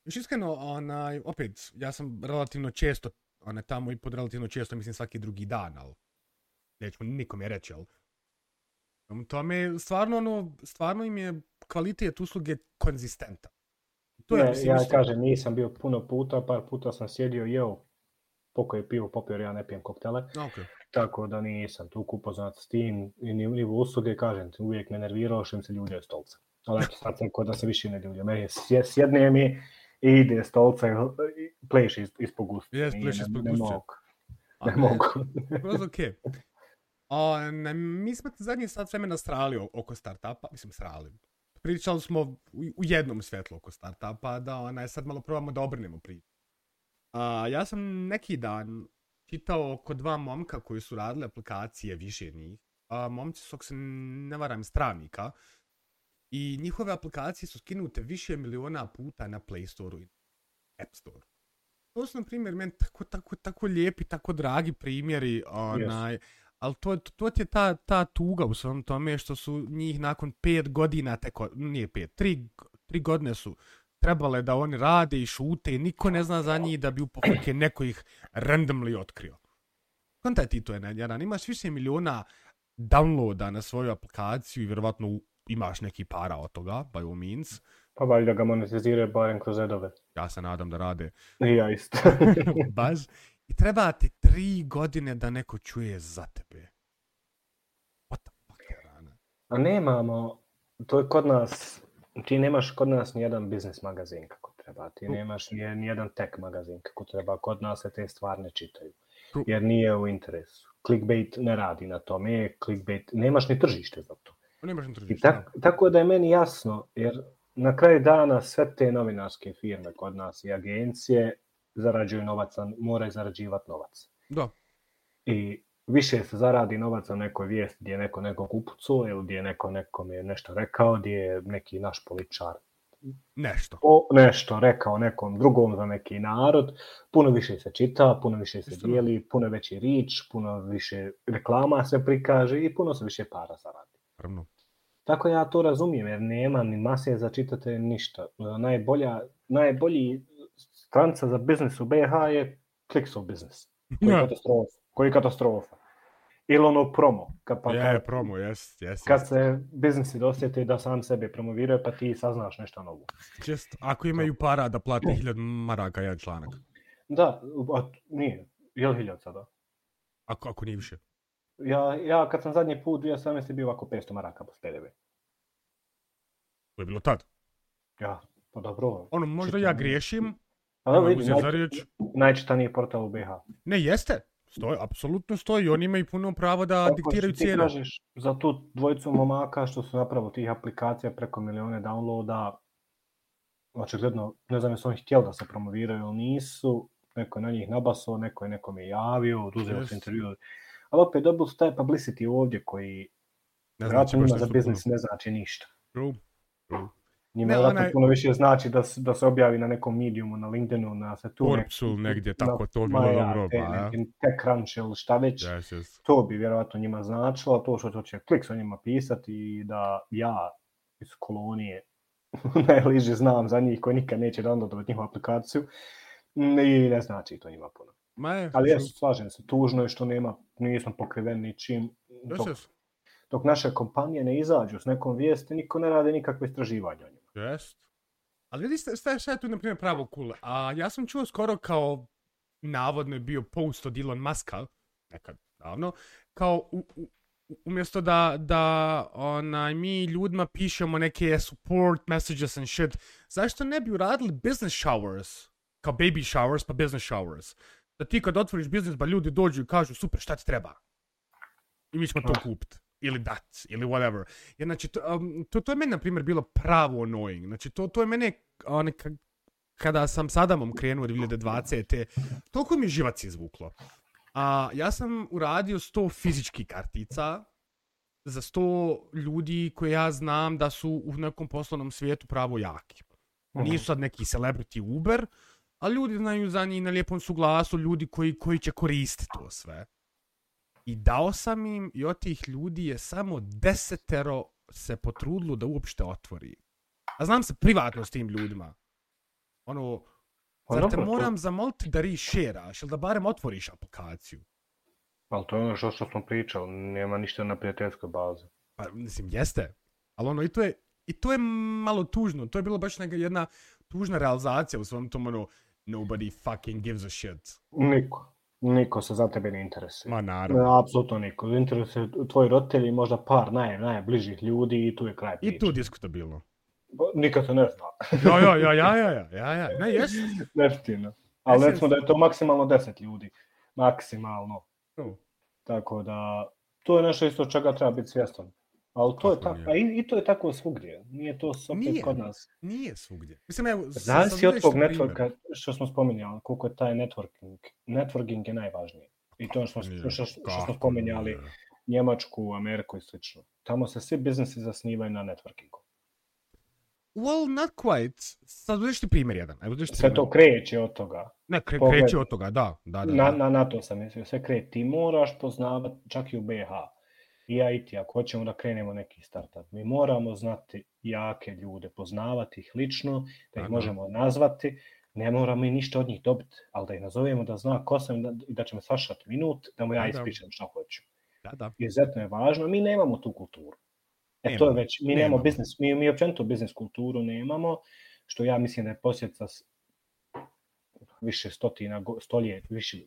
Još iskreno, onaj, opet, ja sam relativno često, one tamo i pod relativno često, mislim svaki drugi dan, ali nećemo nikom je reći, ali to me stvarno, ono, stvarno im je kvalitet usluge konzistenta. To je, ne, ja kažem, nisam bio puno puta, par puta sam sjedio jeo poko je pivo popio, ja ne pijem koktele. Okay. Tako da nisam tu upoznat s tim i nivo usluge, kažem, uvijek me nervirao što se ljudi od stolca. Ali eto, sad sam kod da se više ne ljudje. Meni sjedne mi i ide stolca i pleš iz, ispod gusta. Jes, pleš ispod gusta. Ne mogu. Ne mogu. Kroz okej. A, ne, mi smo zadnji sad vremena strali oko startupa, mislim strali. Pričali smo u, jednom svetlu oko startupa, da onaj, sad malo probamo da obrnemo priču. A, ja sam neki dan čitao oko dva momka koji su radili aplikacije, više njih. A, momci su, ako se ne varam, stranika. I njihove aplikacije su skinute više miliona puta na Play Store-u i App Store. To su, na primjer, meni tako, tako, tako lijepi, tako dragi primjeri, onaj, yes. Ali to, to, to je ta, ta tuga u svom tome što su njih nakon pet godina, teko, nije pet, tri, tri godine su trebale da oni rade i šute i niko ne zna za njih da bi upokojke neko ih randomly otkrio. Kontaj ti to je, jedan, imaš više miliona downloada na svoju aplikaciju i vjerovatno imaš neki para od toga, by all means. Pa valjda ga monetiziraju barem kroz edove. Ja se nadam da rade. I ja isto. (laughs) Baš. I treba ti tri godine da neko čuje za tebe. What the fuck je rana? A nemamo, to je kod nas, ti nemaš kod nas ni jedan biznis magazin kako treba. Ti nemaš ni, jedan tech magazin kako treba. Kod nas se te stvari ne čitaju. Jer nije u interesu. Clickbait ne radi na tome. Clickbait, nemaš ni tržište za to. Nemaš ni tržište. I tak, tako da je meni jasno, jer na kraju dana sve te novinarske firme kod nas i agencije zarađuju novac, moraju zarađivati novac. Da. I više se zaradi novac na nekoj vijesti gdje je neko nekog upucao ili gdje je neko nekom je nešto rekao, gdje je neki naš političar nešto. O, nešto rekao nekom drugom za neki narod, puno više se čita, puno više se dijeli, puno veći rič, puno više reklama se prikaže i puno se više para zaradi. Pravno. Tako ja to razumijem, jer nema ni mase za čitate ništa. Najbolja, najbolji stranca za biznis u BH je Clicksov biznis. Koji je katastrofa. Koji katastrofa. Ili ono promo. Kad, pa, je, promo, jes, jes. Kad se biznisi dosjeti da sam sebe promoviraju, pa ti saznaš nešto novo. Just, ako imaju para da plati hiljad maraka jedan članak. Da, a, nije. Je li hiljad sada? Ako, ako nije više. Ja, ja kad sam zadnji put 2017. bio ovako 500 maraka po PDV. To je bilo tad? Ja, pa dobro. Ono, možda ja griješim. Pa da, vidi, naj, najčitaniji portal u BH. Ne, jeste. Stoji, apsolutno stoji. Oni imaju puno pravo da Tako diktiraju cijene. Tako kažeš za tu dvojicu momaka što su napravo tih aplikacija preko milione downloada. Očigledno, ne znam jesu oni htjeli da se promoviraju ili nisu. Neko je na njih nabasao, neko je nekome javio, oduzeo se intervju. Ali opet dobili su taj publicity ovdje koji ne znači za biznis ne znači ništa. True. True. Njima ne, onaj... puno više znači da, da se objavi na nekom mediumu, na LinkedInu, na Forbes nek... negdje, tako na, to bi bilo dobro. Te, ja. TechCrunch ili šta već, yes, yes. to bi vjerovatno njima značilo, to što će klik sa njima pisati i da ja iz kolonije (laughs) najliže znam za njih koji nikad neće downloadovati njihovu aplikaciju i ne znači to njima puno. Ma je, Ali ja slažem se, tužno je što nema, nismo pokriveni ničim. Yes, yes dok naše kompanije ne izađu s nekom vijesti, niko ne rade nikakve istraživanja o njima. Jest. Ali vidi, šta, šta je tu, na primjer, pravo cool? A ja sam čuo skoro kao, navodno je bio post od Elon Muska, nekad davno, kao u, u, umjesto da, da onaj, mi ljudima pišemo neke support messages and shit, zašto ne bi uradili business showers? Kao baby showers pa business showers. Da ti kad otvoriš biznis, ba ljudi dođu i kažu, super, šta ti treba? I mi ćemo to kupiti ili dat, ili whatever. Jer, znači, to, um, to, to je meni, na primjer, bilo pravo annoying. Znači, to, to je mene, one, kada sam s Adamom krenuo 2020. Toliko mi živac izvuklo. A, ja sam uradio 100 fizičkih kartica za 100 ljudi koje ja znam da su u nekom poslovnom svijetu pravo jaki. Mhm. Nisu sad neki celebrity Uber, ali ljudi znaju za njih na lijepom suglasu, ljudi koji, koji će koristiti to sve. I dao sam im i od tih ljudi je samo desetero se potrudilo da uopšte otvori. A znam se privatno s tim ljudima. Ono, pa zar te moram to... zamoliti da reshare-aš ili da barem otvoriš aplikaciju? Ali to je ono što, što smo pričali, nema ništa na prijateljskoj bazi. Pa, mislim, jeste. Ali ono, i to je, i to je malo tužno. To je bilo baš neka jedna tužna realizacija u svom tom, ono, nobody fucking gives a shit. Niko. Niko se za tebe ne interesuje. Ma naravno. Apsolutno niko. Interesuje tvoji roditelji, možda par naj, najbližih ljudi i tu je kraj priče. I tu diskutabilno. Nikad se ne zna. ja, ja, (laughs) ja, ja, ja, ja, ja. Ne, jes. Neftino. Ali recimo da je to maksimalno 10 ljudi. Maksimalno. Uh. Tako da To je nešto isto čega treba biti svjestan. Ali to je tako, i, i, to je tako svugdje. Nije to opet nije, kod nas. Nije svugdje. Mislim, evo, Zavisi od tog networka, što smo spominjali, koliko je taj networking. Networking je najvažniji. I to što, što, što, što smo spominjali, Njemačku, Ameriku i slično. Tamo se svi biznesi zasnivaju na networkingu. Well, not quite. Sad budeš ti primjer jedan. Evo, Sve primjer. to kreće od toga. Ne, kre, Pogled. kreće od toga, da. da, da, Na, da. na, na to sam mislio. Sve kreće. Ti moraš poznavati, čak i u BH. I ja i ti, ako hoćemo da krenemo neki startup, mi moramo znati jake ljude, poznavati ih lično, da ih Aha. možemo nazvati, ne moramo i ništa od njih dobiti, ali da ih nazovemo da zna ko sam i da, da će me sašati minut, da mu ja Da, ispričam što hoću. da, da. Izuzetno je važno, mi nemamo tu kulturu. E Nemamo, to je već, mi nemamo nemamo. biznis, mi, mi općenito biznis kulturu nemamo, što ja mislim da je posljedica s- više stotina, stoljeća, više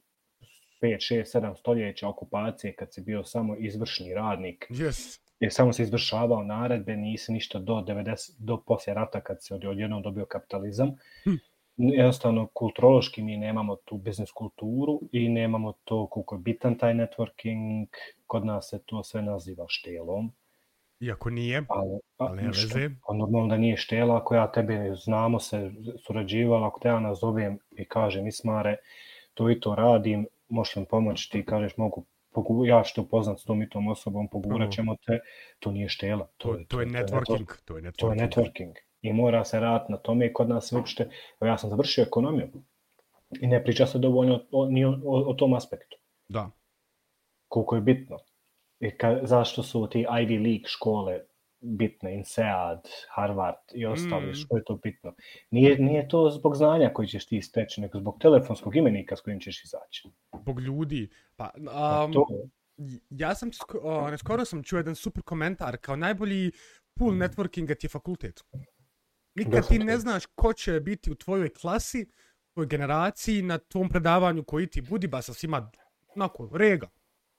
5, 6, 7 stoljeća okupacije kad si bio samo izvršni radnik, Yes. jer samo se izvršavao naredbe, nisi ništa do 90, do poslije rata kad se od- odjednom dobio kapitalizam. Hm. Jednostavno, kulturološki mi nemamo tu biznis kulturu i nemamo to koliko je bitan taj networking, kod nas se to sve naziva štelom. Iako nije, Ali, ali nema što- veze. Pa normalno da nije štela, ako ja tebe znamo se surađivali, ako te ja nazovem i kažem Ismare, to i to radim, možeš mi pomoći, ti kažeš mogu, pogu, ja ću te upoznat s tom i tom osobom, pogurat ćemo te, to nije štela. To, to je networking. To je networking. To je networking. I mora se raditi na tome i kod nas uopšte, ja sam završio ekonomiju i ne priča se dovoljno o, ni o, o, o tom aspektu Da. koliko je bitno. I ka, zašto su ti Ivy League škole bitne, INSEAD, Harvard i ostali, Mm. mm. što je to bitno. Nije, nije to zbog znanja koji ćeš ti steći, nego zbog telefonskog imenika s kojim ćeš izaći. Zbog ljudi. Pa, A um, to, ja sam, sko, skoro sam čuo jedan super komentar, kao najbolji pool networkinga ti je fakultet. Nikad ti ne znaš ko će biti u tvojoj klasi, tvojoj generaciji, na tvom predavanju koji ti budi, ba sa svima, onako, rega.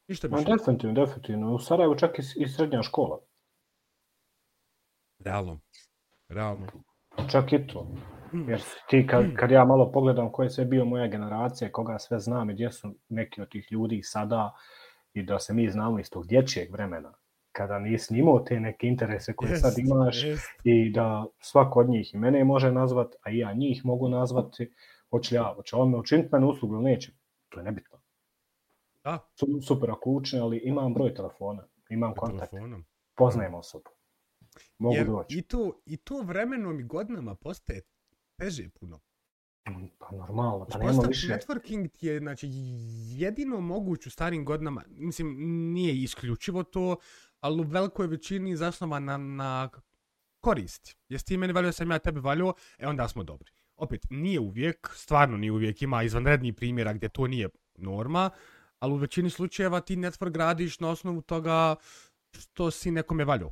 Ništa više. definitivno, definitivno. U Sarajevu čak i, i srednja škola. Realno. Realno. Čak i to. Jer ti kad, kad ja malo pogledam ko je sve bio moja generacija, koga sve znam i gdje su neki od tih ljudi sada i da se mi znamo iz tog dječjeg vremena, kada nisi ni imao te neke interese koje sad Jest, imaš jest. i da svako od njih i mene može nazvat, a i ja njih mogu nazvati, hoće li ja, hoće on me učiniti mene uslugu ili neće, to je nebitno. Da, Su- Super ako učine, ali imam broj telefona, imam kontakt, poznajem osobu. Mogu Jer doći. i to, i to vremenom i godinama postaje teže puno. Pa normalno, pa nema više. networking ti je znači, jedino moguć u starim godinama, mislim, nije isključivo to, ali u velikoj većini zasnovan na, na korist. Jesi ti meni valio, sam ja tebe valio, e onda smo dobri. Opet, nije uvijek, stvarno nije uvijek, ima izvanrednih primjera gdje to nije norma, ali u većini slučajeva ti network gradiš na osnovu toga što si nekome valio.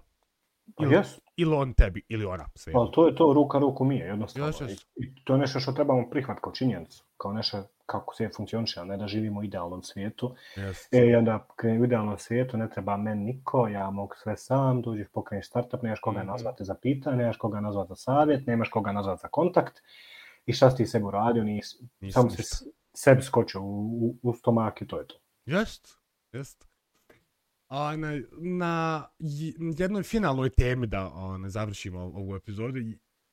Ili, jes, ili on tebi, ili ona. Sve. Pa to je to, ruka ruku mije, jednostavno. Jes, jes. I, to je nešto što trebamo prihvatiti kao činjenicu, kao nešto kako sve funkcioniše, a ne da živimo u idealnom svijetu. Yes. E, i onda u idealnom svijetu, ne treba meni niko, ja mogu sve sam, dođeš pokreniš startup, nemaš koga Mhm. nazvati za pitanje, nemaš koga nazvati za savjet, nemaš koga nazvati za kontakt. I šta si ti sebi uradio, nis, samo si ništa. s- sebi skočio u, u, u stomak i to je to. Jest, jest. A na, na jednoj finalnoj temi da ne završimo ovu epizodu,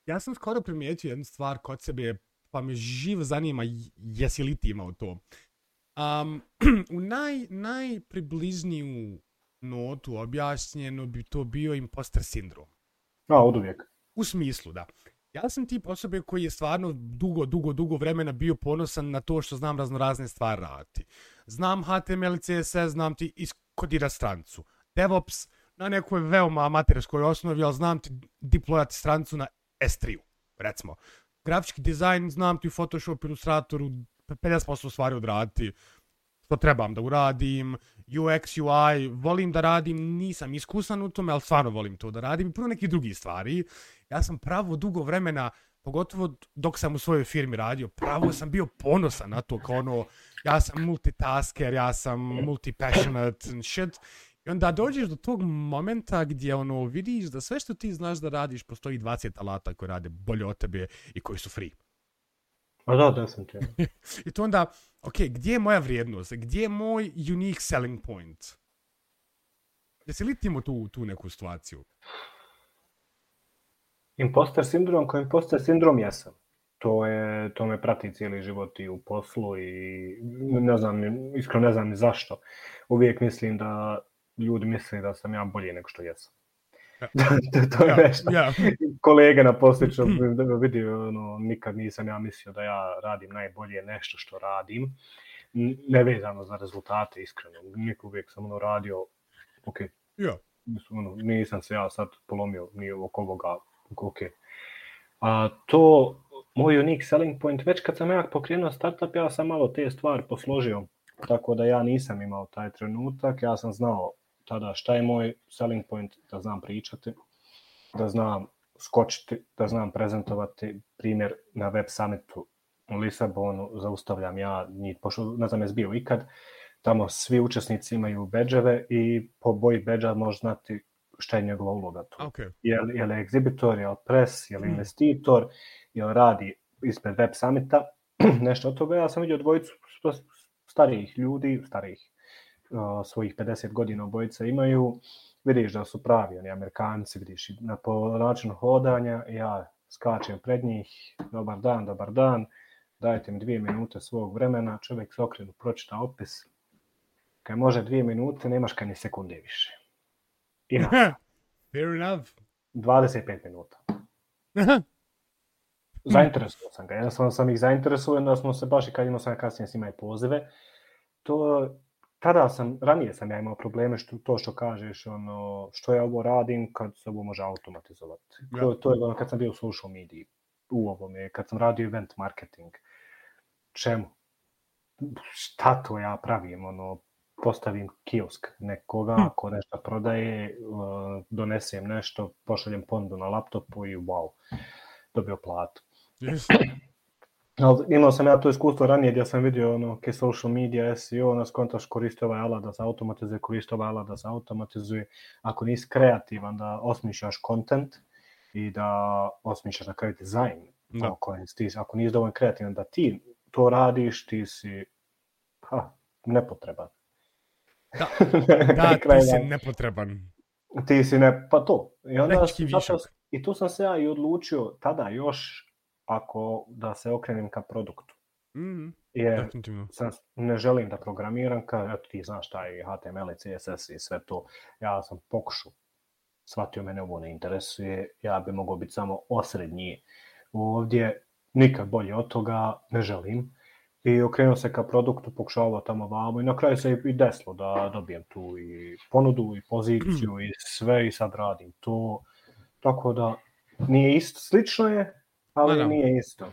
ja sam skoro primijetio jednu stvar kod sebe, pa me živ zanima jesi li ti imao to. Um, (clears throat) u naj, najpribližniju notu objašnjeno bi to bio imposter sindrom. A, od uvijek. U smislu, da. Ja sam tip osobe koji je stvarno dugo, dugo, dugo vremena bio ponosan na to što znam raznorazne stvari raditi. Znam HTML i CSS, znam ti kodira strancu. DevOps na nekoj veoma amaterskoj osnovi, ali znam ti deployati strancu na S3-u, recimo. Grafički dizajn znam ti u Photoshop, Illustratoru 50% stvari odraditi što trebam da uradim, UX, UI, volim da radim, nisam iskusan u tome, ali stvarno volim to da radim i puno neki drugi stvari. Ja sam pravo dugo vremena, pogotovo dok sam u svojoj firmi radio, pravo sam bio ponosan na to, kao ono, ja sam multitasker, ja sam multi-passionate and shit. I onda dođeš do tog momenta gdje ono vidiš da sve što ti znaš da radiš, postoji 20 alata koji rade bolje od tebe i koji su free. A da, definitivno. (laughs) I to onda, ok, gdje je moja vrijednost? Gdje je moj unique selling point? Jesi li timo tu, tu neku situaciju? Imposter sindrom, kao imposter sindrom jesam. To, je, to me prati cijeli život i u poslu i ne znam, iskreno ne znam ni zašto. Uvijek mislim da ljudi misle da sam ja bolji nego što jesam. (laughs) to, to je nešto. Ja, ja. Kolege na posličnom (clears throat) vidi, ono, nikad nisam ja mislio da ja radim najbolje nešto što radim. Nevezano za rezultate, iskreno. Nikad uvijek sam ono radio, ok, ja. ono, nisam se ja sad polomio ni oko ovoga, ok. A to, moj unique selling point, već kad sam ja pokrenuo startup, ja sam malo te stvari posložio. Tako da ja nisam imao taj trenutak, ja sam znao tada šta je moj selling point, da znam pričati, da znam skočiti, da znam prezentovati primjer na web summitu u Lisabonu, zaustavljam ja, njih, pošto ne znam je bio ikad, tamo svi učesnici imaju beđeve i po boji beđa možeš znati šta je njegova uloga tu. Okay. Je, li, je li egzibitor, je li pres, je li mm. investitor, je li radi ispred web summita, (clears throat) nešto od toga. Ja sam vidio dvojicu starijih ljudi, starijih svojih 50 godina obojica imaju, vidiš da su pravi, oni amerikanci, vidiš na po načinu hodanja, ja skačem pred njih, dobar dan, dobar dan, dajte mi dvije minute svog vremena, čovjek se okrenu, pročita opis, kad može dvije minute, nemaš kad ni sekunde više. Ima. Fair enough. 25 minuta. Zainteresuo sam ga. Jednostavno sam ih zainteresuo, smo se baš i kad imao sam kasnije s njima i pozive. To tada sam, ranije sam ja imao probleme što, to što kažeš, ono, što ja ovo radim kad se ovo može automatizovati. Ja. To, to je ono kad sam bio u social mediji, u ovome, kad sam radio event marketing. Čemu? Šta to ja pravim? Ono, postavim kiosk nekoga, hm. ko nešto prodaje, donesem nešto, pošaljem ponudu na laptopu i wow, dobio platu. Yes. Ali imao sam ja to iskustvo ranije gdje sam vidio ono, ke social media, SEO, nas kontaš koristi ovaj alat da se automatizuje, koristi ovaj alat da se automatizuje. Ako nisi kreativan da osmišljaš kontent i da osmišljaš na kraju dizajn, da. ako, ti, ako nisi dovoljno kreativan da ti to radiš, ti si ha, nepotreban. Da, (laughs) da ti si nepotreban. Ti si ne, pa to. I, onda, zato, I tu sam se ja i odlučio tada još ako da se okrenem ka produktu. Mm, Jer sam, ne želim da programiram, ka, eto ti znaš taj HTML i CSS i sve to. Ja sam pokušao, shvatio mene ovo ne interesuje, ja bi mogao biti samo osrednji ovdje, nikad bolje od toga ne želim. I okrenuo se ka produktu, pokušavao tamo vamo i na kraju se i desilo da dobijem tu i ponudu i poziciju i sve i sad radim to. Tako da nije isto, slično je, ali ne, nije isto.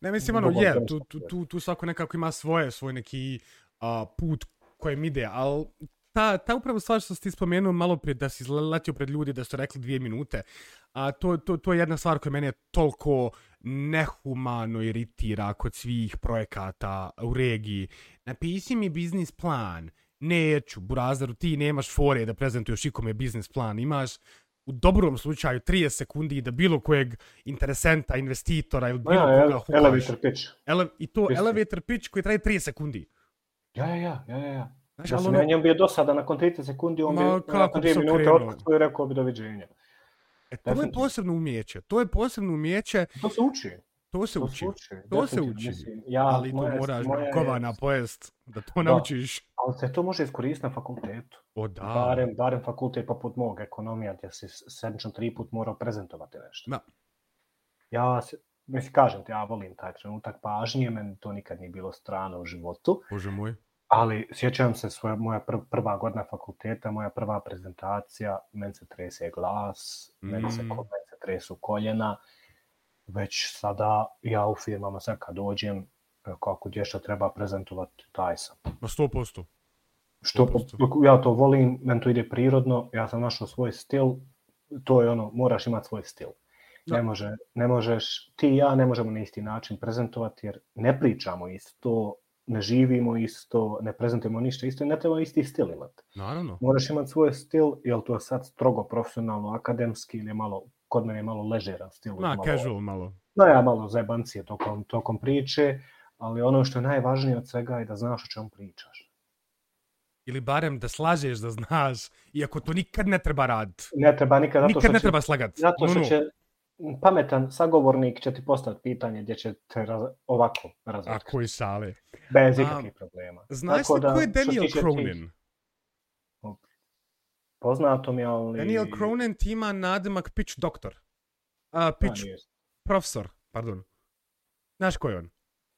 Ne, mislim, ono, je, tu, tu, tu, tu svako nekako ima svoje, svoj neki uh, put kojem ide, ali ta, ta upravo stvar što si ti spomenuo malo prije, da si letio pred ljudi, da su rekli dvije minute, a to, to, to je jedna stvar koja mene toliko nehumano iritira kod svih projekata u regiji. Napisi mi biznis plan, neću, burazaru, ti nemaš fore da prezentuješ ikome biznis plan, imaš u dobrom slučaju 30 sekundi da bilo kojeg interesenta, investitora ili bilo ja, koga hukaš. Elevator pitch. Ele, I to Pisti. elevator pitch koji traje 30 sekundi. Ja, ja, ja, ja, ja. Znaš, ja sam ono... njemu bio dosada nakon 30 sekundi, on bi nakon 2 minute otkuo i rekao bi doviđenja. E, to je posebno umjeće. To je posebno umjeće. To se uči. To se to uči. uči. To se uči. Mislim, ja, ali to moje, moraš moje... kovana pojest da to da. naučiš. Ali se to može iskoristiti na fakultetu. O da. Barem, barem fakultet poput mog ekonomija gdje si sedmično tri put morao prezentovati nešto. Da. Ja se, mislim, kažem ti, ja volim taj trenutak pažnje, meni to nikad nije bilo strano u životu. Bože moj. Ali sjećam se svoja, moja pr prva godina fakulteta, moja prva prezentacija, meni se trese glas, mm. meni, se, meni se tresu koljena, već sada ja u firmama sad kad dođem, e, kako gdje što treba prezentovati, taj sam. Na 100%. Što, 100%. ja to volim, men to ide prirodno, ja sam našao svoj stil, to je ono, moraš imati svoj stil. Da. Ne, može, ne možeš, ti i ja ne možemo na isti način prezentovati jer ne pričamo isto, ne živimo isto, ne prezentujemo ništa isto i ne treba isti stil imati. Naravno. Moraš imati svoj stil, je li to sad strogo profesionalno, akademski ili je malo kod mene je malo ležeran stil. Na, malo, casual malo. No, ja malo zajebancije tokom, tokom priče, ali ono što je najvažnije od svega je da znaš o čemu pričaš. ili barem da slažeš da znaš, iako to nikad ne treba raditi. Ne treba nikad, zato nikad što ne će, treba slagati. Zato što će pametan sagovornik će ti postaviti pitanje gdje će te raz, ovako razvrkati. A koji šale. Bez ikakvih problema. Znaš li ko je Daniel Cronin? Poznato mi, ali... Daniel Cronin ti ima nadimak Pitch Doktor. Uh, pitch A, Profesor, pardon. Znaš ko je on?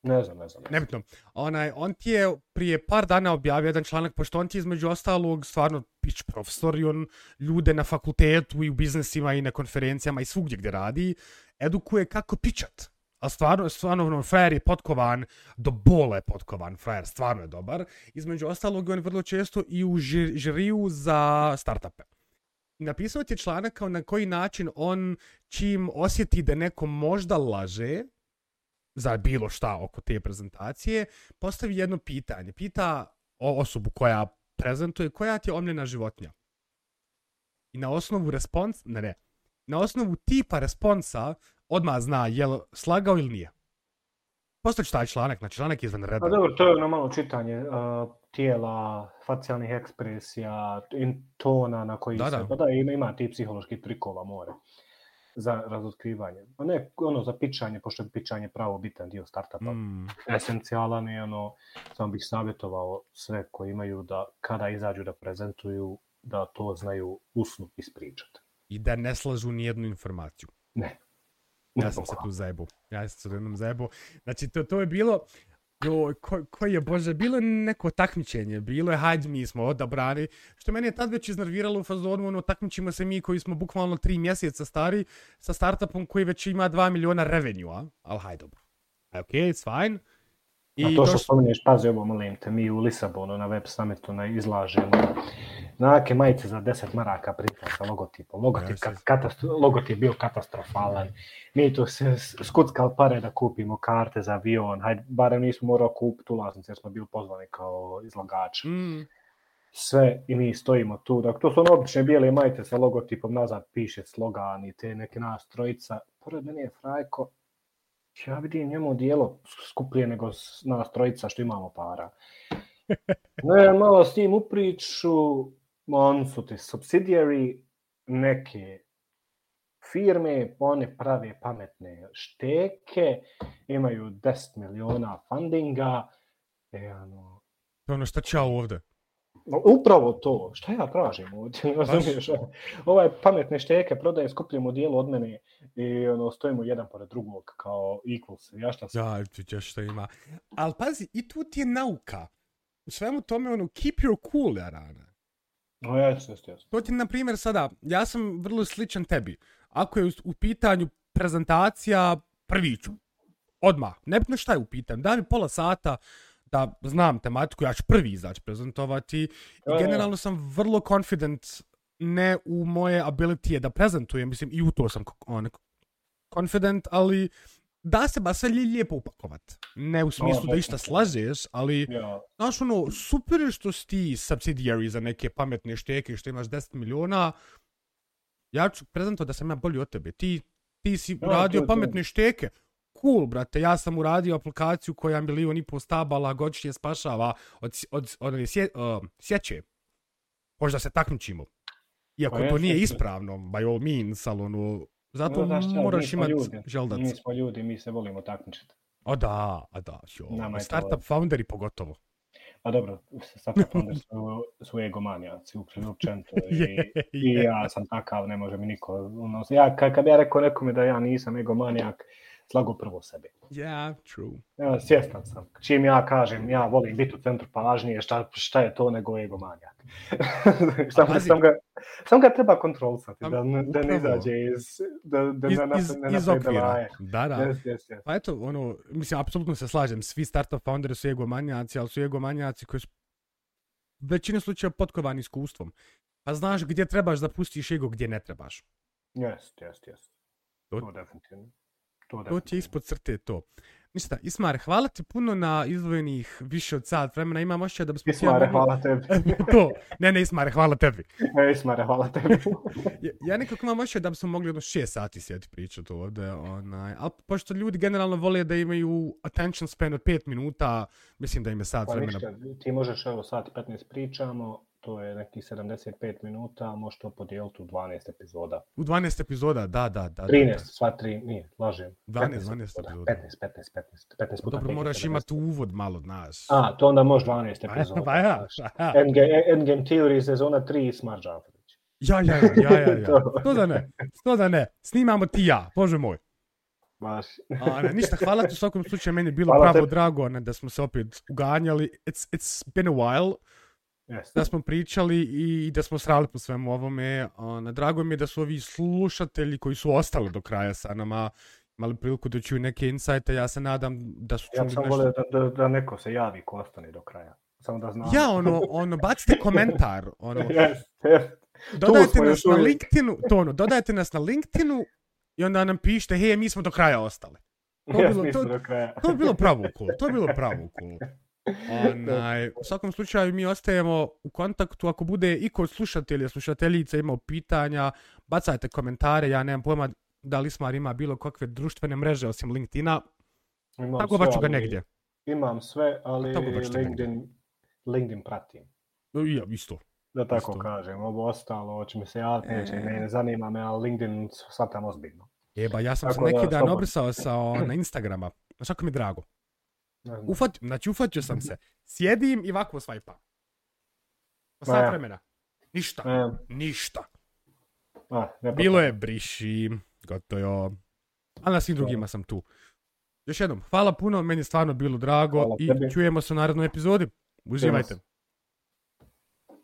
Ne znam, ne znam. Nebitno. Onaj, on ti je prije par dana objavio jedan članak, pošto on ti je između ostalog stvarno pić profesor i on ljude na fakultetu i u biznesima i na konferencijama i svugdje gdje radi, edukuje kako pičat. A stvarno, stvarno, ono, frajer je potkovan, do bole potkovan, frajer, stvarno je dobar. Između ostalog, on vrlo često i u žiriju za startupe. Napisao ti je članak kao na koji način on, čim osjeti da neko možda laže, za bilo šta oko te prezentacije, postavi jedno pitanje. Pita o osobu koja prezentuje, koja ti je omljena životnja. I na osnovu respons, ne ne, na osnovu tipa responsa odmah zna je li slagao ili nije. Postoji taj članak, znači članak je izvan reda. Pa dobro, to je ono malo čitanje uh, tijela, facijalnih ekspresija, tona na koji da, se... Da. Pa da, ima, ima ti psihološki trikova, more za razotkrivanje. A ne, ono, za pičanje, pošto je pičanje pravo bitan dio startupa. Mm. Esencijalan je, ono, samo bih savjetovao sve koji imaju da, kada izađu da prezentuju, da to znaju usnu ispričati. I da ne slažu ni jednu informaciju. Ne. Ja sam se tu zajebu. Ja sam se jednom zajebu. Znači, to, to je bilo, Jo, ko, ko je, bože, bilo je neko takmičenje, bilo je, hajde, mi smo odabrani, što meni je tad već iznerviralo u fazonu, ono, takmičimo se mi koji smo bukvalno tri mjeseca stari, sa startupom koji već ima 2 miliona revenue-a, ali hajde, dobro. okay it's fine. I A to što spominješ, pazi ovo, molim te, mi u Lisabonu na web summitu na izlažemo nake majice za 10 maraka pritom sa logotipom. Logotip, yes, katastro, logotip bio katastrofalan. Mi tu se skuckali pare da kupimo karte za avion. Hajde, barem nismo morali kupiti ulaznice jer smo bili pozvani kao izlagač. Mm. Sve i mi stojimo tu. Dakle, to su ono obične bijele majice sa logotipom, nazad piše slogan i te neke nas trojica. Pored mene je Frajko, ja vidim njemu dijelo skuplje nego nas trojica što imamo para. (laughs) Ne, malo s njim upriču, on su ti subsidiary neke firme, one prave pametne šteke, imaju 10 miliona fundinga. E, ano... Ono šta čao ovde? Upravo to. Šta ja tražim ovdje? (laughs) Razumiješ? Ovaj pametne šteke prodaje skuplje modijelu od mene i ono, stojimo jedan pored drugog kao equals. Ja šta sam? Ja, ti šta ima. Ali pazi, i tu ti je nauka. U svemu tome, ono, keep your cool, Jarana. No, jes, jes, jes. To ti, na primjer, sada, ja sam vrlo sličan tebi. Ako je u pitanju prezentacija, prvi ću. Odmah. Ne bitno šta je u pitanju. Da mi pola sata, da znam tematiku, ja ću prvi izaći prezentovati. I generalno sam vrlo confident ne u moje ability da prezentujem, mislim i u to sam on, confident, ali da se ba sve lijepo upakovat. Ne u smislu da išta slažeš, ali ja. znaš ono, super je što si ti subsidiary za neke pametne šteke što imaš 10 miliona. Ja ću prezentovati da sam ja bolji od tebe. Ti, ti si ja, radio to, pametne to. šteke cool, brate, ja sam uradio aplikaciju koja milion i pol stabala godišnje spašava od, od, od, od sje, uh, sjeće. Možda se takmičimo. Iako pa to nije ispravno, by all means, ali ono, zato no, znaš, moraš imati želdac. Mi smo ljudi, mi se volimo takmičiti. O da, a da, jo. Startup founderi pogotovo. Pa dobro, startup founderi su, su egomanijaci, uopćento. (laughs) I, yeah, I ja sam takav, ne može mi niko. Ono, ja, kad, kad ja rekao nekome da ja nisam egomanijak, slago prvo sebe. Yeah, true. Ja, svjestan sam. Čim ja kažem, ja volim biti u centru pažnje, šta, šta je to nego egomanijak. (laughs) sam, pazi, sam, ga, sam ga treba kontrolisati, da, da ne izađe iz, da, da iz, iz, ne iz okvira. Da, da. Yes, yes, yes. Pa eto, ono, mislim, apsolutno se slažem, svi startup founderi su egomanijaci, ali su egomanijaci koji su većine slučaja potkovani iskustvom. Pa znaš gdje trebaš da pustiš ego, gdje ne trebaš. Jest, jest, jest. To, to definitivno. To, to ti je ispod crte to. Ništa, Ismare, hvala ti puno na izvojenih više od sat vremena. Imam ošće da bismo... Ismare, hvala tebi. (laughs) to, ne, ne, Ismare, hvala tebi. (laughs) E, Ismare, hvala tebi. (laughs) ja, ja nekako imam ošće da bismo mogli jedno šest sati sjeti pričati ovdje. Onaj. Ali pošto ljudi generalno vole da imaju attention span od pet minuta, mislim da im je sat pa vremena. Ništa, ti možeš evo sat 15 pričamo, to je neki 75 minuta, možeš to podijeliti u 12 epizoda. U 12 epizoda, da, da, da. 13, da. sva tri, nije, lažem. 12, 12 epizoda. 15, 15, 15, 15 puta. Dobro, moraš imati uvod malo, znaš. A, to onda može 12 epizoda. Pa ja, pa ja. Endgame, Endgame Theory sezona 3 Smart Džafrić. Ja, ja, ja, ja, ja, ja. (laughs) Što da ne, što da ne. Snimamo ti ja, bože moj. Baš. A, ne, ništa, hvala ti u svakom slučaju, meni je bilo hvala pravo te... drago ne, da smo se opet uganjali. It's, it's been a while. Yes. Da smo pričali i da smo srali po svemu ovome. Na drago mi je da su ovi slušatelji koji su ostali do kraja sa nama imali priliku da čuju neke insajte. Ja se nadam da su čuli ja sam nešto... volio da, da, da neko se javi ko ostane do kraja. Samo da znam. Ja, ono, ono, bacite komentar. Ono, (laughs) yes, yes. Dodajte nas na LinkedInu, to ono, dodajte nas na LinkedInu i onda nam pišite, hej, mi smo do kraja ostali. To, yes, bilo, to, do kraja. to bilo pravo cool, to je bilo pravo cool. Onaj, u svakom slučaju mi ostajemo u kontaktu. Ako bude i kod slušatelja, slušateljica imao pitanja, bacajte komentare. Ja nemam pojma da li Smar ima bilo kakve društvene mreže osim LinkedIna. Imam Tako baću ga negdje. Imam sve, ali LinkedIn, LinkedIn pratim. Ja, isto. Da tako isto. kažem. Ovo ostalo, hoće mi se javiti, neće, e... ne zanima me, ali LinkedIn sad tam ozbiljno. Jeba, ja sam tako se neki da, dan obrisao sa na Instagrama. Znaš kako mi je drago. Ufat, znači ufatio sam se. Sjedim i ovako svajpam. Pa sat vremena. Ništa. Ne. Ništa. A, ne Bilo je briši, gotovo. A na svim drugima sam tu. Još jednom, hvala puno, meni je stvarno bilo drago hvala, i tebi. čujemo se u narednoj epizodi. Uživajte.